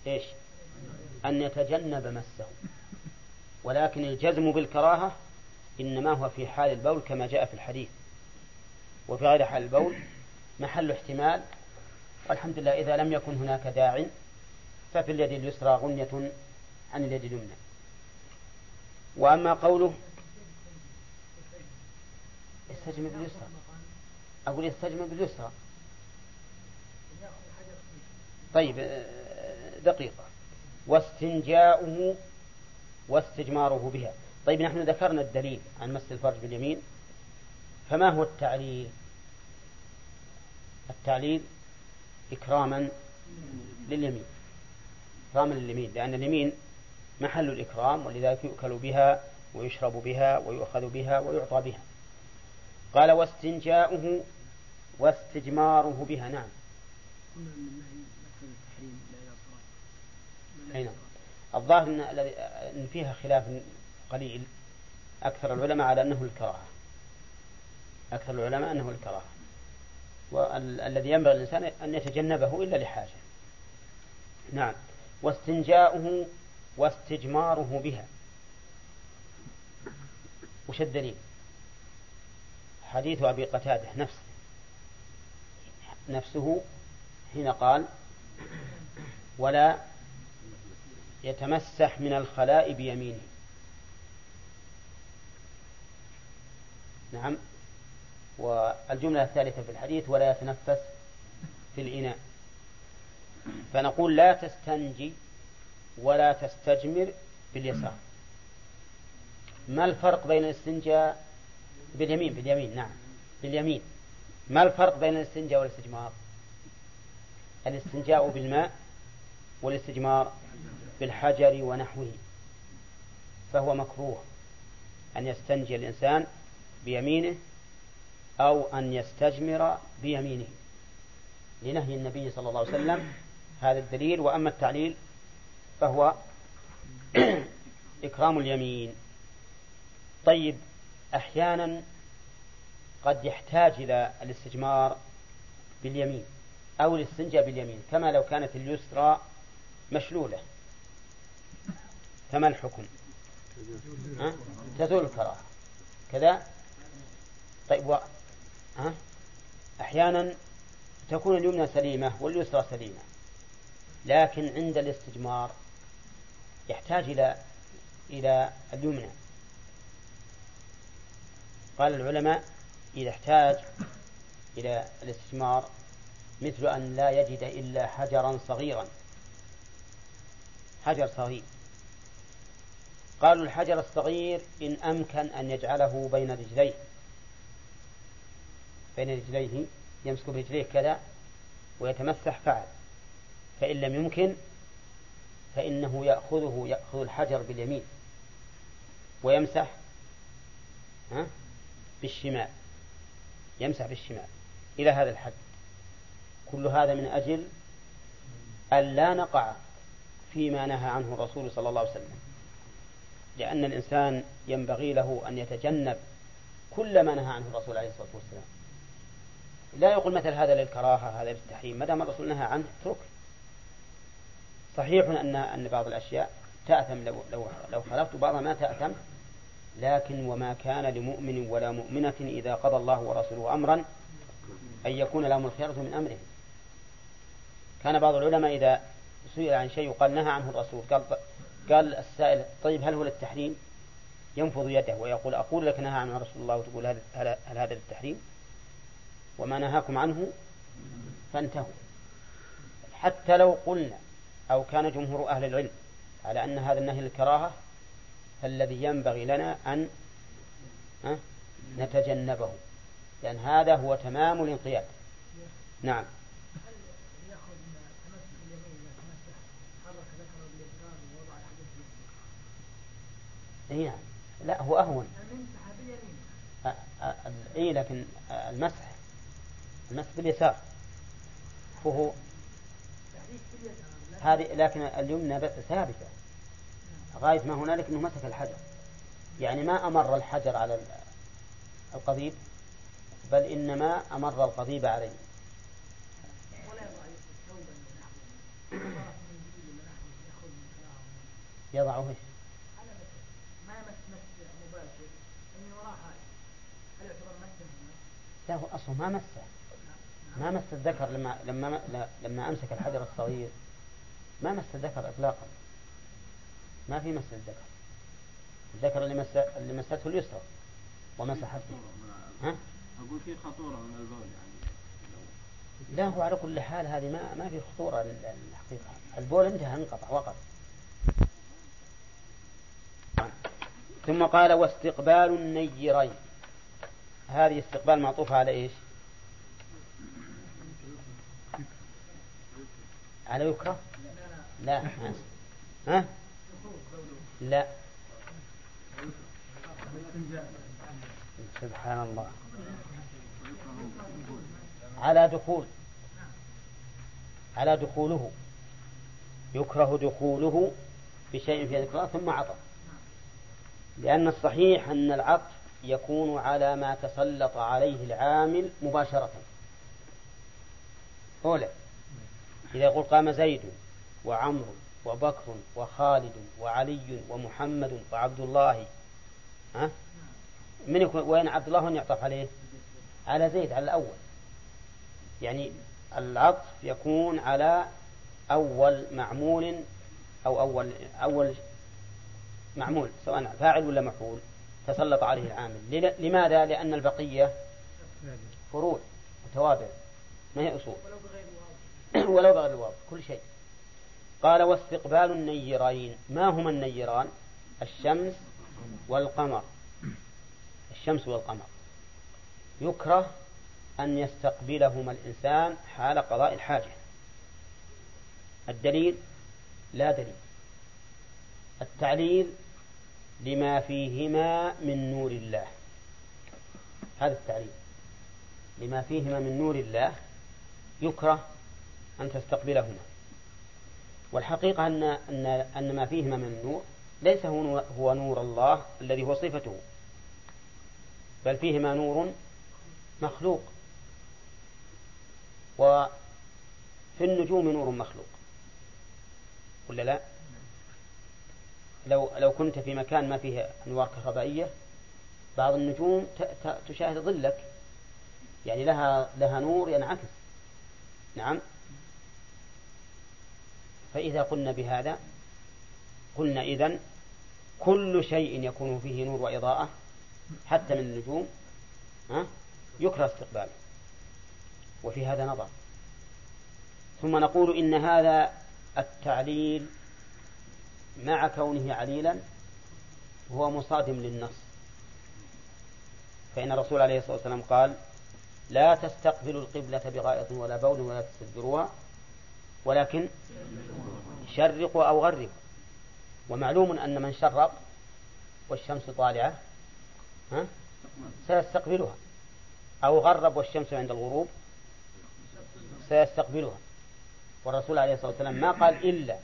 إيش؟ أن يتجنب مسه. ولكن الجزم بالكراهة إنما هو في حال البول كما جاء في الحديث. وفي غير حال البول محل احتمال والحمد لله إذا لم يكن هناك داع ففي اليد اليسرى غنية عن اليد اليمنى. وأما قوله استجمع باليسرى أقول استجمع باليسرى. طيب آه، دقيقة واستنجاؤه واستجماره بها. طيب نحن ذكرنا الدليل عن مس الفرج باليمين. فما هو التعليل؟ التعليل إكراما لليمين. إكراما لليمين لأن اليمين محل الإكرام ولذلك يؤكل بها ويشرب بها ويؤخذ بها ويعطى بها. قال واستنجاؤه واستجماره بها نعم. أي نعم. الظاهر أن, أن فيها خلاف قليل أكثر العلماء على أنه الكراهة. أكثر العلماء أنه الكراهة. والذي ينبغي الإنسان أن يتجنبه إلا لحاجة. نعم. واستنجاؤه واستجماره بها. وش الدليل؟ حديث أبي قتادة نفسه نفسه حين قال ولا يتمسح من الخلاء بيمينه. نعم. والجملة الثالثة في الحديث ولا يتنفس في الإناء. فنقول لا تستنجي ولا تستجمر باليسار. ما الفرق بين الاستنجاء باليمين؟ باليمين نعم. باليمين. ما الفرق بين الاستنجاء والاستجمار؟ الاستنجاء بالماء والاستجمار بالحجر ونحوه فهو مكروه. أن يستنجي الإنسان بيمينه أو أن يستجمر بيمينه. لنهي النبي صلى الله عليه وسلم هذا الدليل. وأما التعليل فهو إكرام اليمين. طيب أحيانا قد يحتاج إلى الاستجمار باليمين أو الاستنجاء باليمين كما لو كانت اليسرى مشلولة. فما الحكم؟ تزول الكراهة. كذا؟ طيب و... ها؟ أحيانا تكون اليمنى سليمة واليسرى سليمة لكن عند الاستجمار يحتاج إلى إلى اليمنى. قال العلماء إذا احتاج إلى الاستجمار مثل أن لا يجد إلا حجرا صغيرا. حجر صغير. قالوا الحجر الصغير إن أمكن أن يجعله بين رجليه. بين رجليه يمسك برجليه كذا ويتمسح فعل فإن لم يمكن فإنه يأخذه يأخذ الحجر باليمين ويمسح بالشمال. يمسح بالشمال إلى هذا الحد. كل هذا من أجل أن لا نقع فيما نهى عنه الرسول صلى الله عليه وسلم. لأن الإنسان ينبغي له أن يتجنب كل ما نهى عنه الرسول عليه الصلاة والسلام. لا يقول مثل هذا للكراهة هذا للتحريم. ما دام الرسول نهى عنه اترك صحيح أن أن بعض الأشياء تأثم. لو لو لو خالفت بعضها ما تأثم لكن وما كان لمؤمن ولا مؤمنة إذا قضى الله ورسوله أمرا أن يكون لهم الخيرة من أمرهم كان بعض العلماء إذا سئل عن شيء وقال نهى عنه الرسول قال قال السائل طيب هل هو للتحريم؟ ينفض يده ويقول أقول لك نهى عنه رسول الله وتقول هل, هل هذا للتحريم؟ وما نهاكم عنه فانتهوا حتى لو قلنا أو كان جمهور أهل العلم على أن هذا النهي للكراهة فالذي ينبغي لنا أن نتجنبه. لأن هذا هو تمام الانقياد. نعم. إي نعم. لا هو أهون. إي لكن المسح المسح باليسار. فهو هذه لكن اليمنى ثابتة. غاية ما هنالك أنه مسك الحجر. يعني ما أمر الحجر على القضيب بل إنما أمر القضيب عليه. يضعه إيش؟ ما يمس مس مباشر من وراء هل يعتبر لا هو أصلا ما مسه. ما مس الذكر لما لما لما أمسك الحجر الصغير. ما مس الذكر اطلاقا. ما في مس الذكر. الذكر اللي مس اللي مسته اليسرى. ومسحت ها؟ أقول في خطورة من البول يعني. لا هو على كل حال هذه ما ما في خطورة الحقيقة البول انتهى انقطع وقف. ثم قال واستقبال النيرين. هذه استقبال معطوفة على إيش؟ على يكره؟ لا ها؟ لا. سبحان الله. على دخول. على دخوله. يكره دخوله بشيء في ذكر ثم عطف لأن الصحيح أن العطف يكون على ما تسلط عليه العامل مباشرة. أولى. إذا يقول قام زيد وعمرو وبكر وخالد وعلي ومحمد وعبد الله ها؟ من يكون وين عبد الله يعطف عليه؟ على زيد على الأول يعني العطف يكون على أول معمول أو أول أول معمول سواء فاعل ولا مفعول تسلط عليه العامل لماذا؟ لأن البقية فروع وتوابع ما هي أصول ولو بغير الواو كل شيء قال واستقبال النيرين. ما هما النيران؟ الشمس والقمر. الشمس والقمر. يكره أن يستقبلهما الإنسان حال قضاء الحاجة. الدليل؟ لا دليل. التعليل لما فيهما من نور الله. هذا التعليل. لما فيهما من نور الله يكره أن تستقبلهما. والحقيقة أن أن أن ما فيهما من النور ليس هو نور الله الذي هو صفته بل فيهما نور مخلوق. وفي النجوم نور مخلوق. ولا لا؟ لو لو كنت في مكان ما فيه أنوار كهربائية بعض النجوم تشاهد ظلك. يعني لها لها نور ينعكس. نعم؟ فإذا قلنا بهذا قلنا إذن كل شيء يكون فيه نور وإضاءة حتى من النجوم يكره استقباله وفي هذا نظر. ثم نقول إن هذا التعليل مع كونه عليلا هو مصادم للنص. فإن الرسول عليه الصلاة والسلام قال لا تستقبلوا القبلة بغائط ولا بول ولا تستدبروها ولكن شرقوا أو غربوا ومعلوم أن من شرق والشمس طالعة ها سيستقبلها. أو غرب والشمس عند الغروب سيستقبلها. والرسول عليه الصلاة والسلام ما قال إلا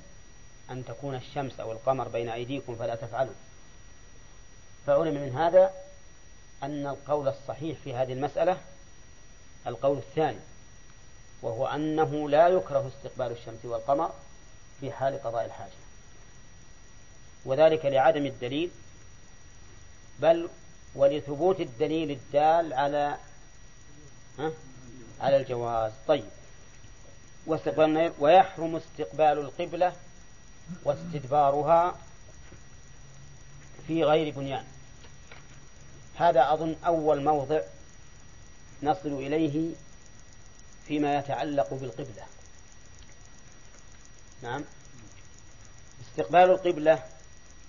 أن تكون الشمس أو القمر بين أيديكم فلا تفعلوا. فعلم من هذا أن القول الصحيح في هذه المسألة القول الثاني. وهو أنه لا يكره استقبال الشمس والقمر في حال قضاء الحاجة. وذلك لعدم الدليل بل ولثبوت الدليل الدال على ها؟ على الجواز. طيب. واستقبال ويحرم استقبال القبلة واستدبارها في غير بنيان. هذا أظن أول موضع نصل إليه فيما يتعلق بالقبلة. نعم. استقبال القبلة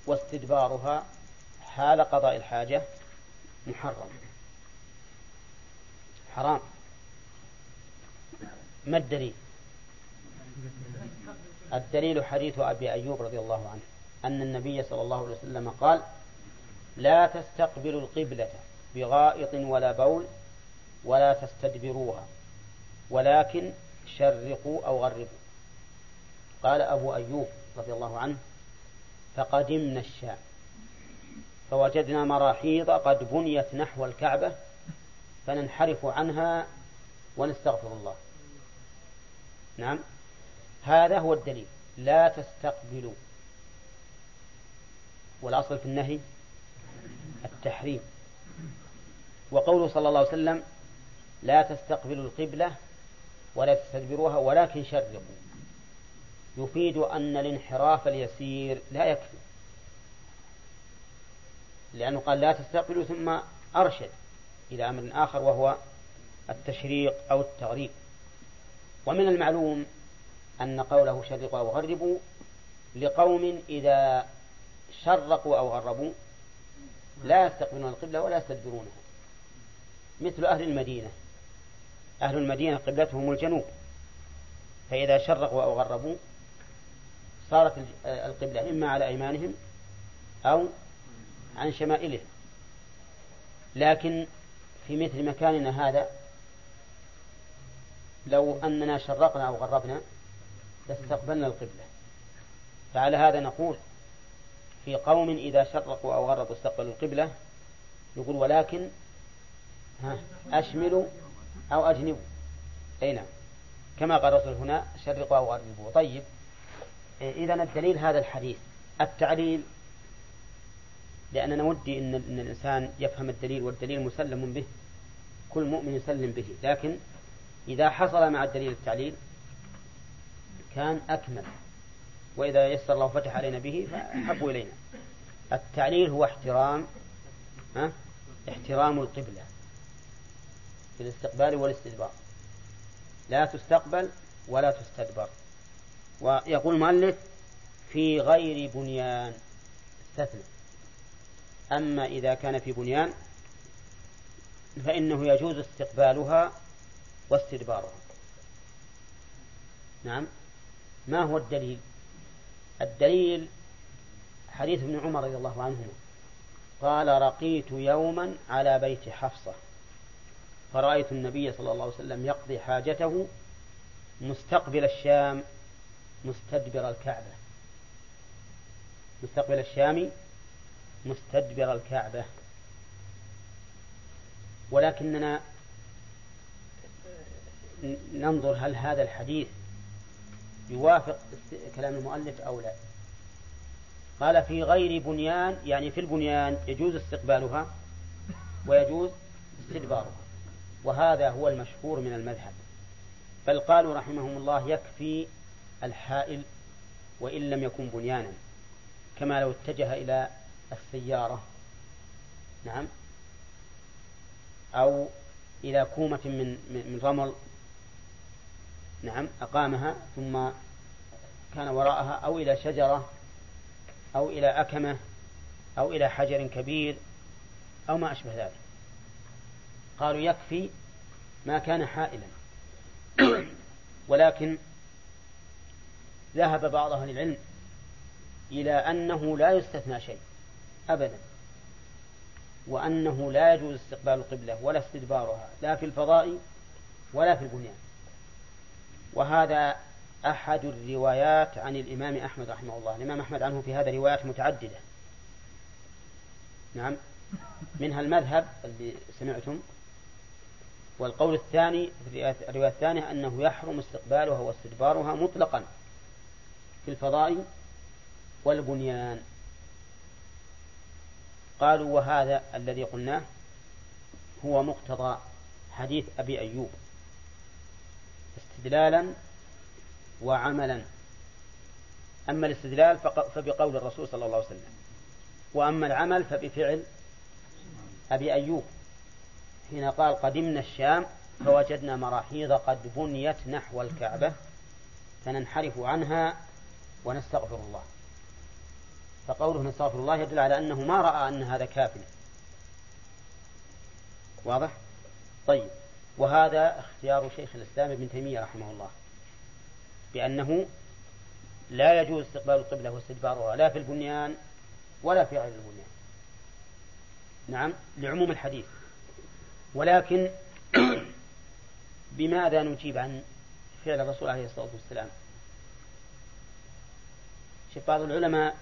واستدبارها حال قضاء الحاجة محرم. حرام. ما الدليل؟ الدليل حديث أبي أيوب رضي الله عنه أن النبي صلى الله عليه وسلم قال لا تستقبلوا القبلة بغائط ولا بول ولا تستدبروها. ولكن شرقوا أو غربوا. قال أبو أيوب رضي الله عنه فقدمنا الشام فوجدنا مراحيض قد بنيت نحو الكعبة فننحرف عنها ونستغفر الله. نعم هذا هو الدليل. لا تستقبلوا. والأصل في النهي التحريم. وقوله صلى الله عليه وسلم لا تستقبلوا القبلة ولا تستدبروها ولكن شرقوا يفيد أن الانحراف اليسير لا يكفي. لأنه قال لا تستقبلوا ثم أرشد إلى أمر آخر وهو التشريق أو التغريب. ومن المعلوم أن قوله شرقوا أو غربوا لقوم إذا شرقوا أو غربوا لا يستقبلون القبلة ولا يستدبرونها. مثل أهل المدينة. أهل المدينة قبلتهم الجنوب. فإذا شرقوا أو غربوا صارت القبلة إما على أيمانهم أو عن شمائلهم. لكن في مثل مكاننا هذا لو أننا شرقنا أو غربنا لاستقبلنا القبلة. فعلى هذا نقول في قوم إذا شرقوا أو غربوا استقبلوا القبلة يقول ولكن ها أشملوا أو أجنبوا أي نعم. كما قال الرسول هنا شرقوا أو غربوا طيب. إذا الدليل هذا الحديث. التعليل لأننا ودي إن, إن الإنسان يفهم الدليل والدليل مسلم به. كل مؤمن يسلم به. لكن إذا حصل مع الدليل التعليل كان أكمل. وإذا يسر الله فتح علينا به فأحب إلينا. التعليل هو احترام ها؟ احترام القبلة. في الاستقبال والاستدبار. لا تستقبل ولا تستدبر. ويقول المؤلف في غير بنيان. استثنى. أما إذا كان في بنيان فإنه يجوز استقبالها واستدبارها. نعم. ما هو الدليل؟ الدليل حديث ابن عمر رضي الله عنهما. قال رقيت يوما على بيت حفصة. فرأيت النبي صلى الله عليه وسلم يقضي حاجته مستقبل الشام مستدبر الكعبة. مستقبل الشام مستدبر الكعبة. ولكننا ننظر هل هذا الحديث يوافق كلام المؤلف أو لا. قال في غير بنيان يعني في البنيان يجوز استقبالها ويجوز استدبارها. وهذا هو المشهور من المذهب. بل قالوا رحمهم الله يكفي الحائل وإن لم يكن بنيانا كما لو اتجه إلى السيارة نعم أو إلى كومة من من رمل نعم أقامها ثم كان وراءها أو إلى شجرة أو إلى أكمة أو إلى حجر كبير أو ما أشبه ذلك. قالوا يكفي ما كان حائلا. ولكن ذهب بعض أهل العلم إلى أنه لا يستثنى شيء أبدا وأنه لا يجوز استقبال القبلة ولا استدبارها لا في الفضاء ولا في البنيان. وهذا أحد الروايات عن الإمام أحمد رحمه الله. الإمام أحمد عنه في هذا روايات متعددة. نعم. منها المذهب اللي سمعتم. والقول الثاني في الرواية الثانية أنه يحرم استقبالها واستدبارها مطلقا في الفضاء والبنيان. قالوا وهذا الذي قلناه هو مقتضى حديث أبي أيوب. استدلالا وعملا. أما الاستدلال فبقول الرسول صلى الله عليه وسلم. وأما العمل فبفعل أبي أيوب. حين قال قدمنا الشام فوجدنا مراحيض قد بنيت نحو الكعبة فننحرف عنها ونستغفر الله. فقوله نستغفر الله يدل على أنه ما رأى أن هذا كاف. واضح؟ طيب. وهذا اختيار شيخ الإسلام ابن تيمية رحمه الله بأنه لا يجوز استقبال القبلة واستدبارها لا في البنيان ولا في غير البنيان. نعم لعموم الحديث. ولكن بماذا نجيب عن فعل الرسول عليه الصلاة والسلام؟ شوف بعض العلماء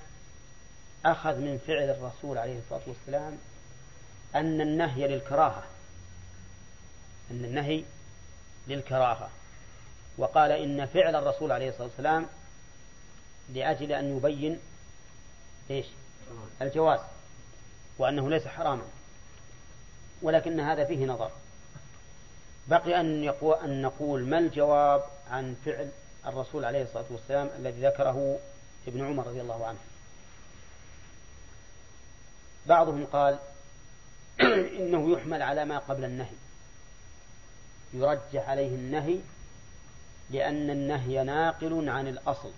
أخذ من فعل الرسول عليه الصلاة والسلام أن النهي للكراهة أن النهي للكراهة. وقال إن فعل الرسول عليه الصلاة والسلام لأجل أن يبين إيش؟ الجواز وأنه ليس حراما. ولكن هذا فيه نظر. بقي أن, أن نقول ما الجواب عن فعل الرسول عليه الصلاة والسلام الذي ذكره ابن عمر رضي الله عنه؟ بعضهم قال إنه يحمل على ما قبل النهي. يرجح عليه النهي لأن النهي ناقل عن الأصل.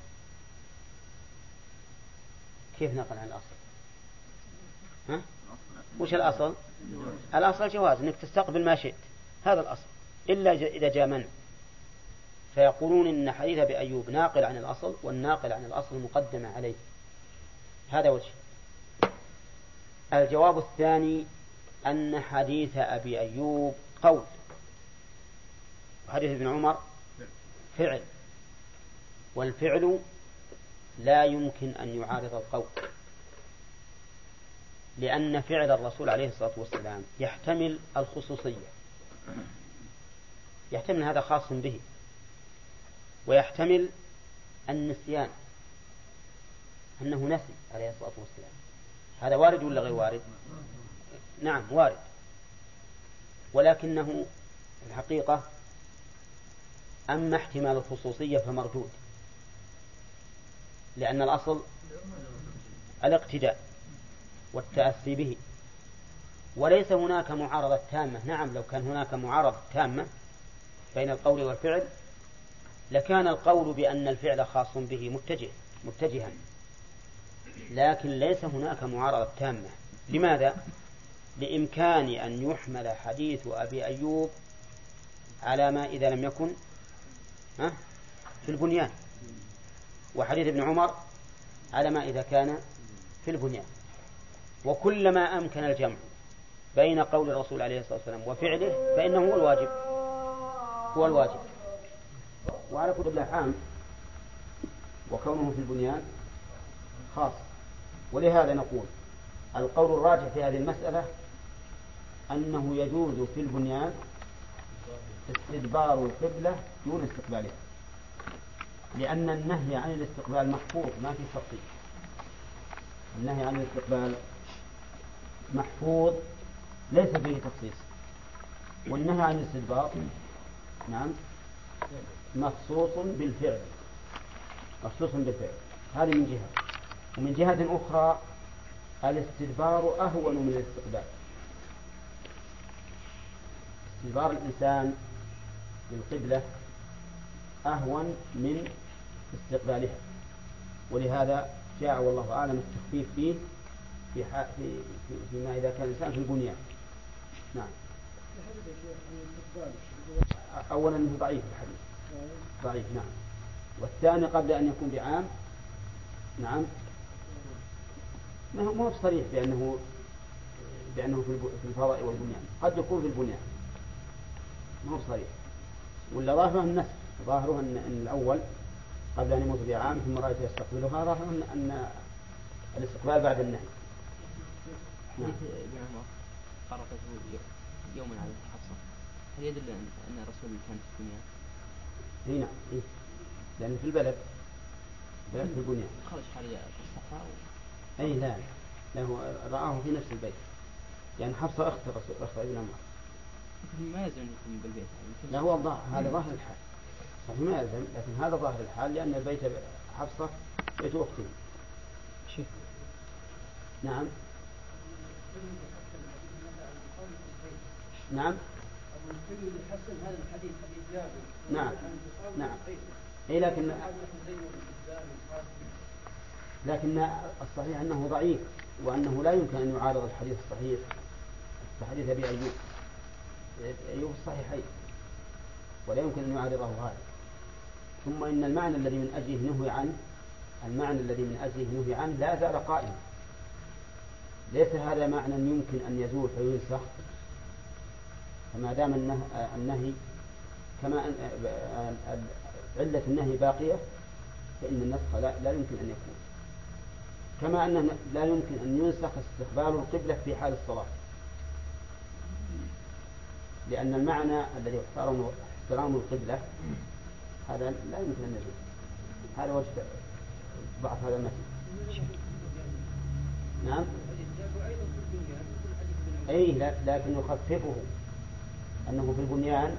كيف نقل عن الأصل؟ ها؟ وش الأصل؟ الأصل جواز أنك تستقبل ما شئت. هذا الأصل. إلا إذا جاء منع. فيقولون إن حديث أبي أيوب ناقل عن الأصل والناقل عن الأصل مقدم عليه. هذا وجه. الجواب الثاني أن حديث أبي أيوب قول. وحديث ابن عمر فعل. والفعل لا يمكن أن يعارض القول. لأن فعل الرسول عليه الصلاة والسلام يحتمل الخصوصية. يحتمل هذا خاص به. ويحتمل النسيان. أنه نسي عليه الصلاة والسلام. هذا وارد ولا غير وارد؟ نعم وارد. ولكنه الحقيقة أما احتمال الخصوصية فمردود. لأن الأصل الاقتداء. والتأسي به. وليس هناك معارضة تامة. نعم لو كان هناك معارضة تامة بين القول والفعل لكان القول بأن الفعل خاص به متجه متجها. لكن ليس هناك معارضة تامة. لماذا؟ لإمكان أن يحمل حديث أبي أيوب على ما إذا لم يكن في البنيان. وحديث ابن عمر على ما إذا كان في البنيان. وكلما أمكن الجمع بين قول الرسول عليه الصلاة والسلام وفعله فإنه هو الواجب. هو الواجب. وعلى كل عام وكونه في البنيان خاص. ولهذا نقول القول الراجح في هذه المسألة أنه يجوز في البنيان استدبار القبلة دون استقبالها. لأن النهي عن الاستقبال محفوظ ما في تفصيل النهي عن الاستقبال محفوظ ليس فيه تخصيص. والنهي عن الاستدبار نعم. مخصوص بالفعل. مخصوص بالفعل. هذه من جهة. ومن جهة أخرى الاستدبار أهون من الاستقبال. استدبار الإنسان للقبلة أهون من استقبالها. ولهذا جاء والله أعلم التخفيف فيه في, في, في فيما إذا كان الإنسان في البنيان. نعم. أولا أنه ضعيف الحديث. ضعيف نعم. والثاني قبل أن يكون بعام نعم. ما هو صريح بأنه بأنه في الفضاء والبنيان. قد يكون في البنيان. ما هو صريح. ولا ظاهره النسخ. ظاهره أن, الأول قبل أن يموت بعام ثم رأيت يستقبلها ظاهره أن الاستقبال بعد النهي. نعم ابن عمر قرأته يوما على حفصة هل يدل أن الرسول كان في الدنيا؟ اي نعم إيه؟ لأن في البلد بلد في البنيان خرج حاليا في الصحراء أي لا له رآه في نفس البيت. يعني حفصة أخت الرسول أخت ابن عمر ما يلزم يكون بالبيت لا هو الظاهر هذا ظاهر الحال صحيح ما يلزم لكن هذا ظاهر الحال لأن البيت حفصة بيت أخته شيخ. نعم. نعم. هذا الحديث حديث جابر نعم. نعم. اي لكن لكن الصحيح أنه ضعيف وأنه لا يمكن أن يعارض الحديث الصحيح كحديث أبي أيوب. أيوب الصحيحين. ولا يمكن أن يعارضه هذا. ثم إن المعنى الذي من أجله نهي عنه المعنى الذي من أجله نهي عنه لا زال قائما ليس هذا معنى يمكن أن يزول فينسخ فما دام النهي, كما أن علة النهي باقية فإن النسخ لا, لا يمكن أن يكون. كما أنه لا يمكن أن ينسخ استقبال القبلة في حال الصلاة. لأن المعنى الذي احترم احترام القبلة هذا لا يمكن أن يزول. هذا وجه ضعف هذا المثل نعم؟ أي لكن يخففه أنه في البنيان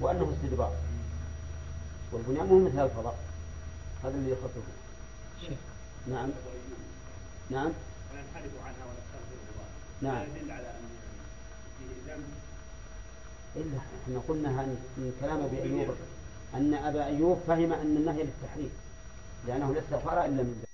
وأنه استدبار. والبنيان مو مثل الفضاء. هذا اللي يخففه. نعم. نعم. وننحرف عنها ونستغفر نعم. يدل على أن فيه ذنب. إلا إحنا قلنا من كلام أبي أيوب. أن أبا أيوب فهم أن النهي للتحريم لأنه لا استغفر إلا من ذلك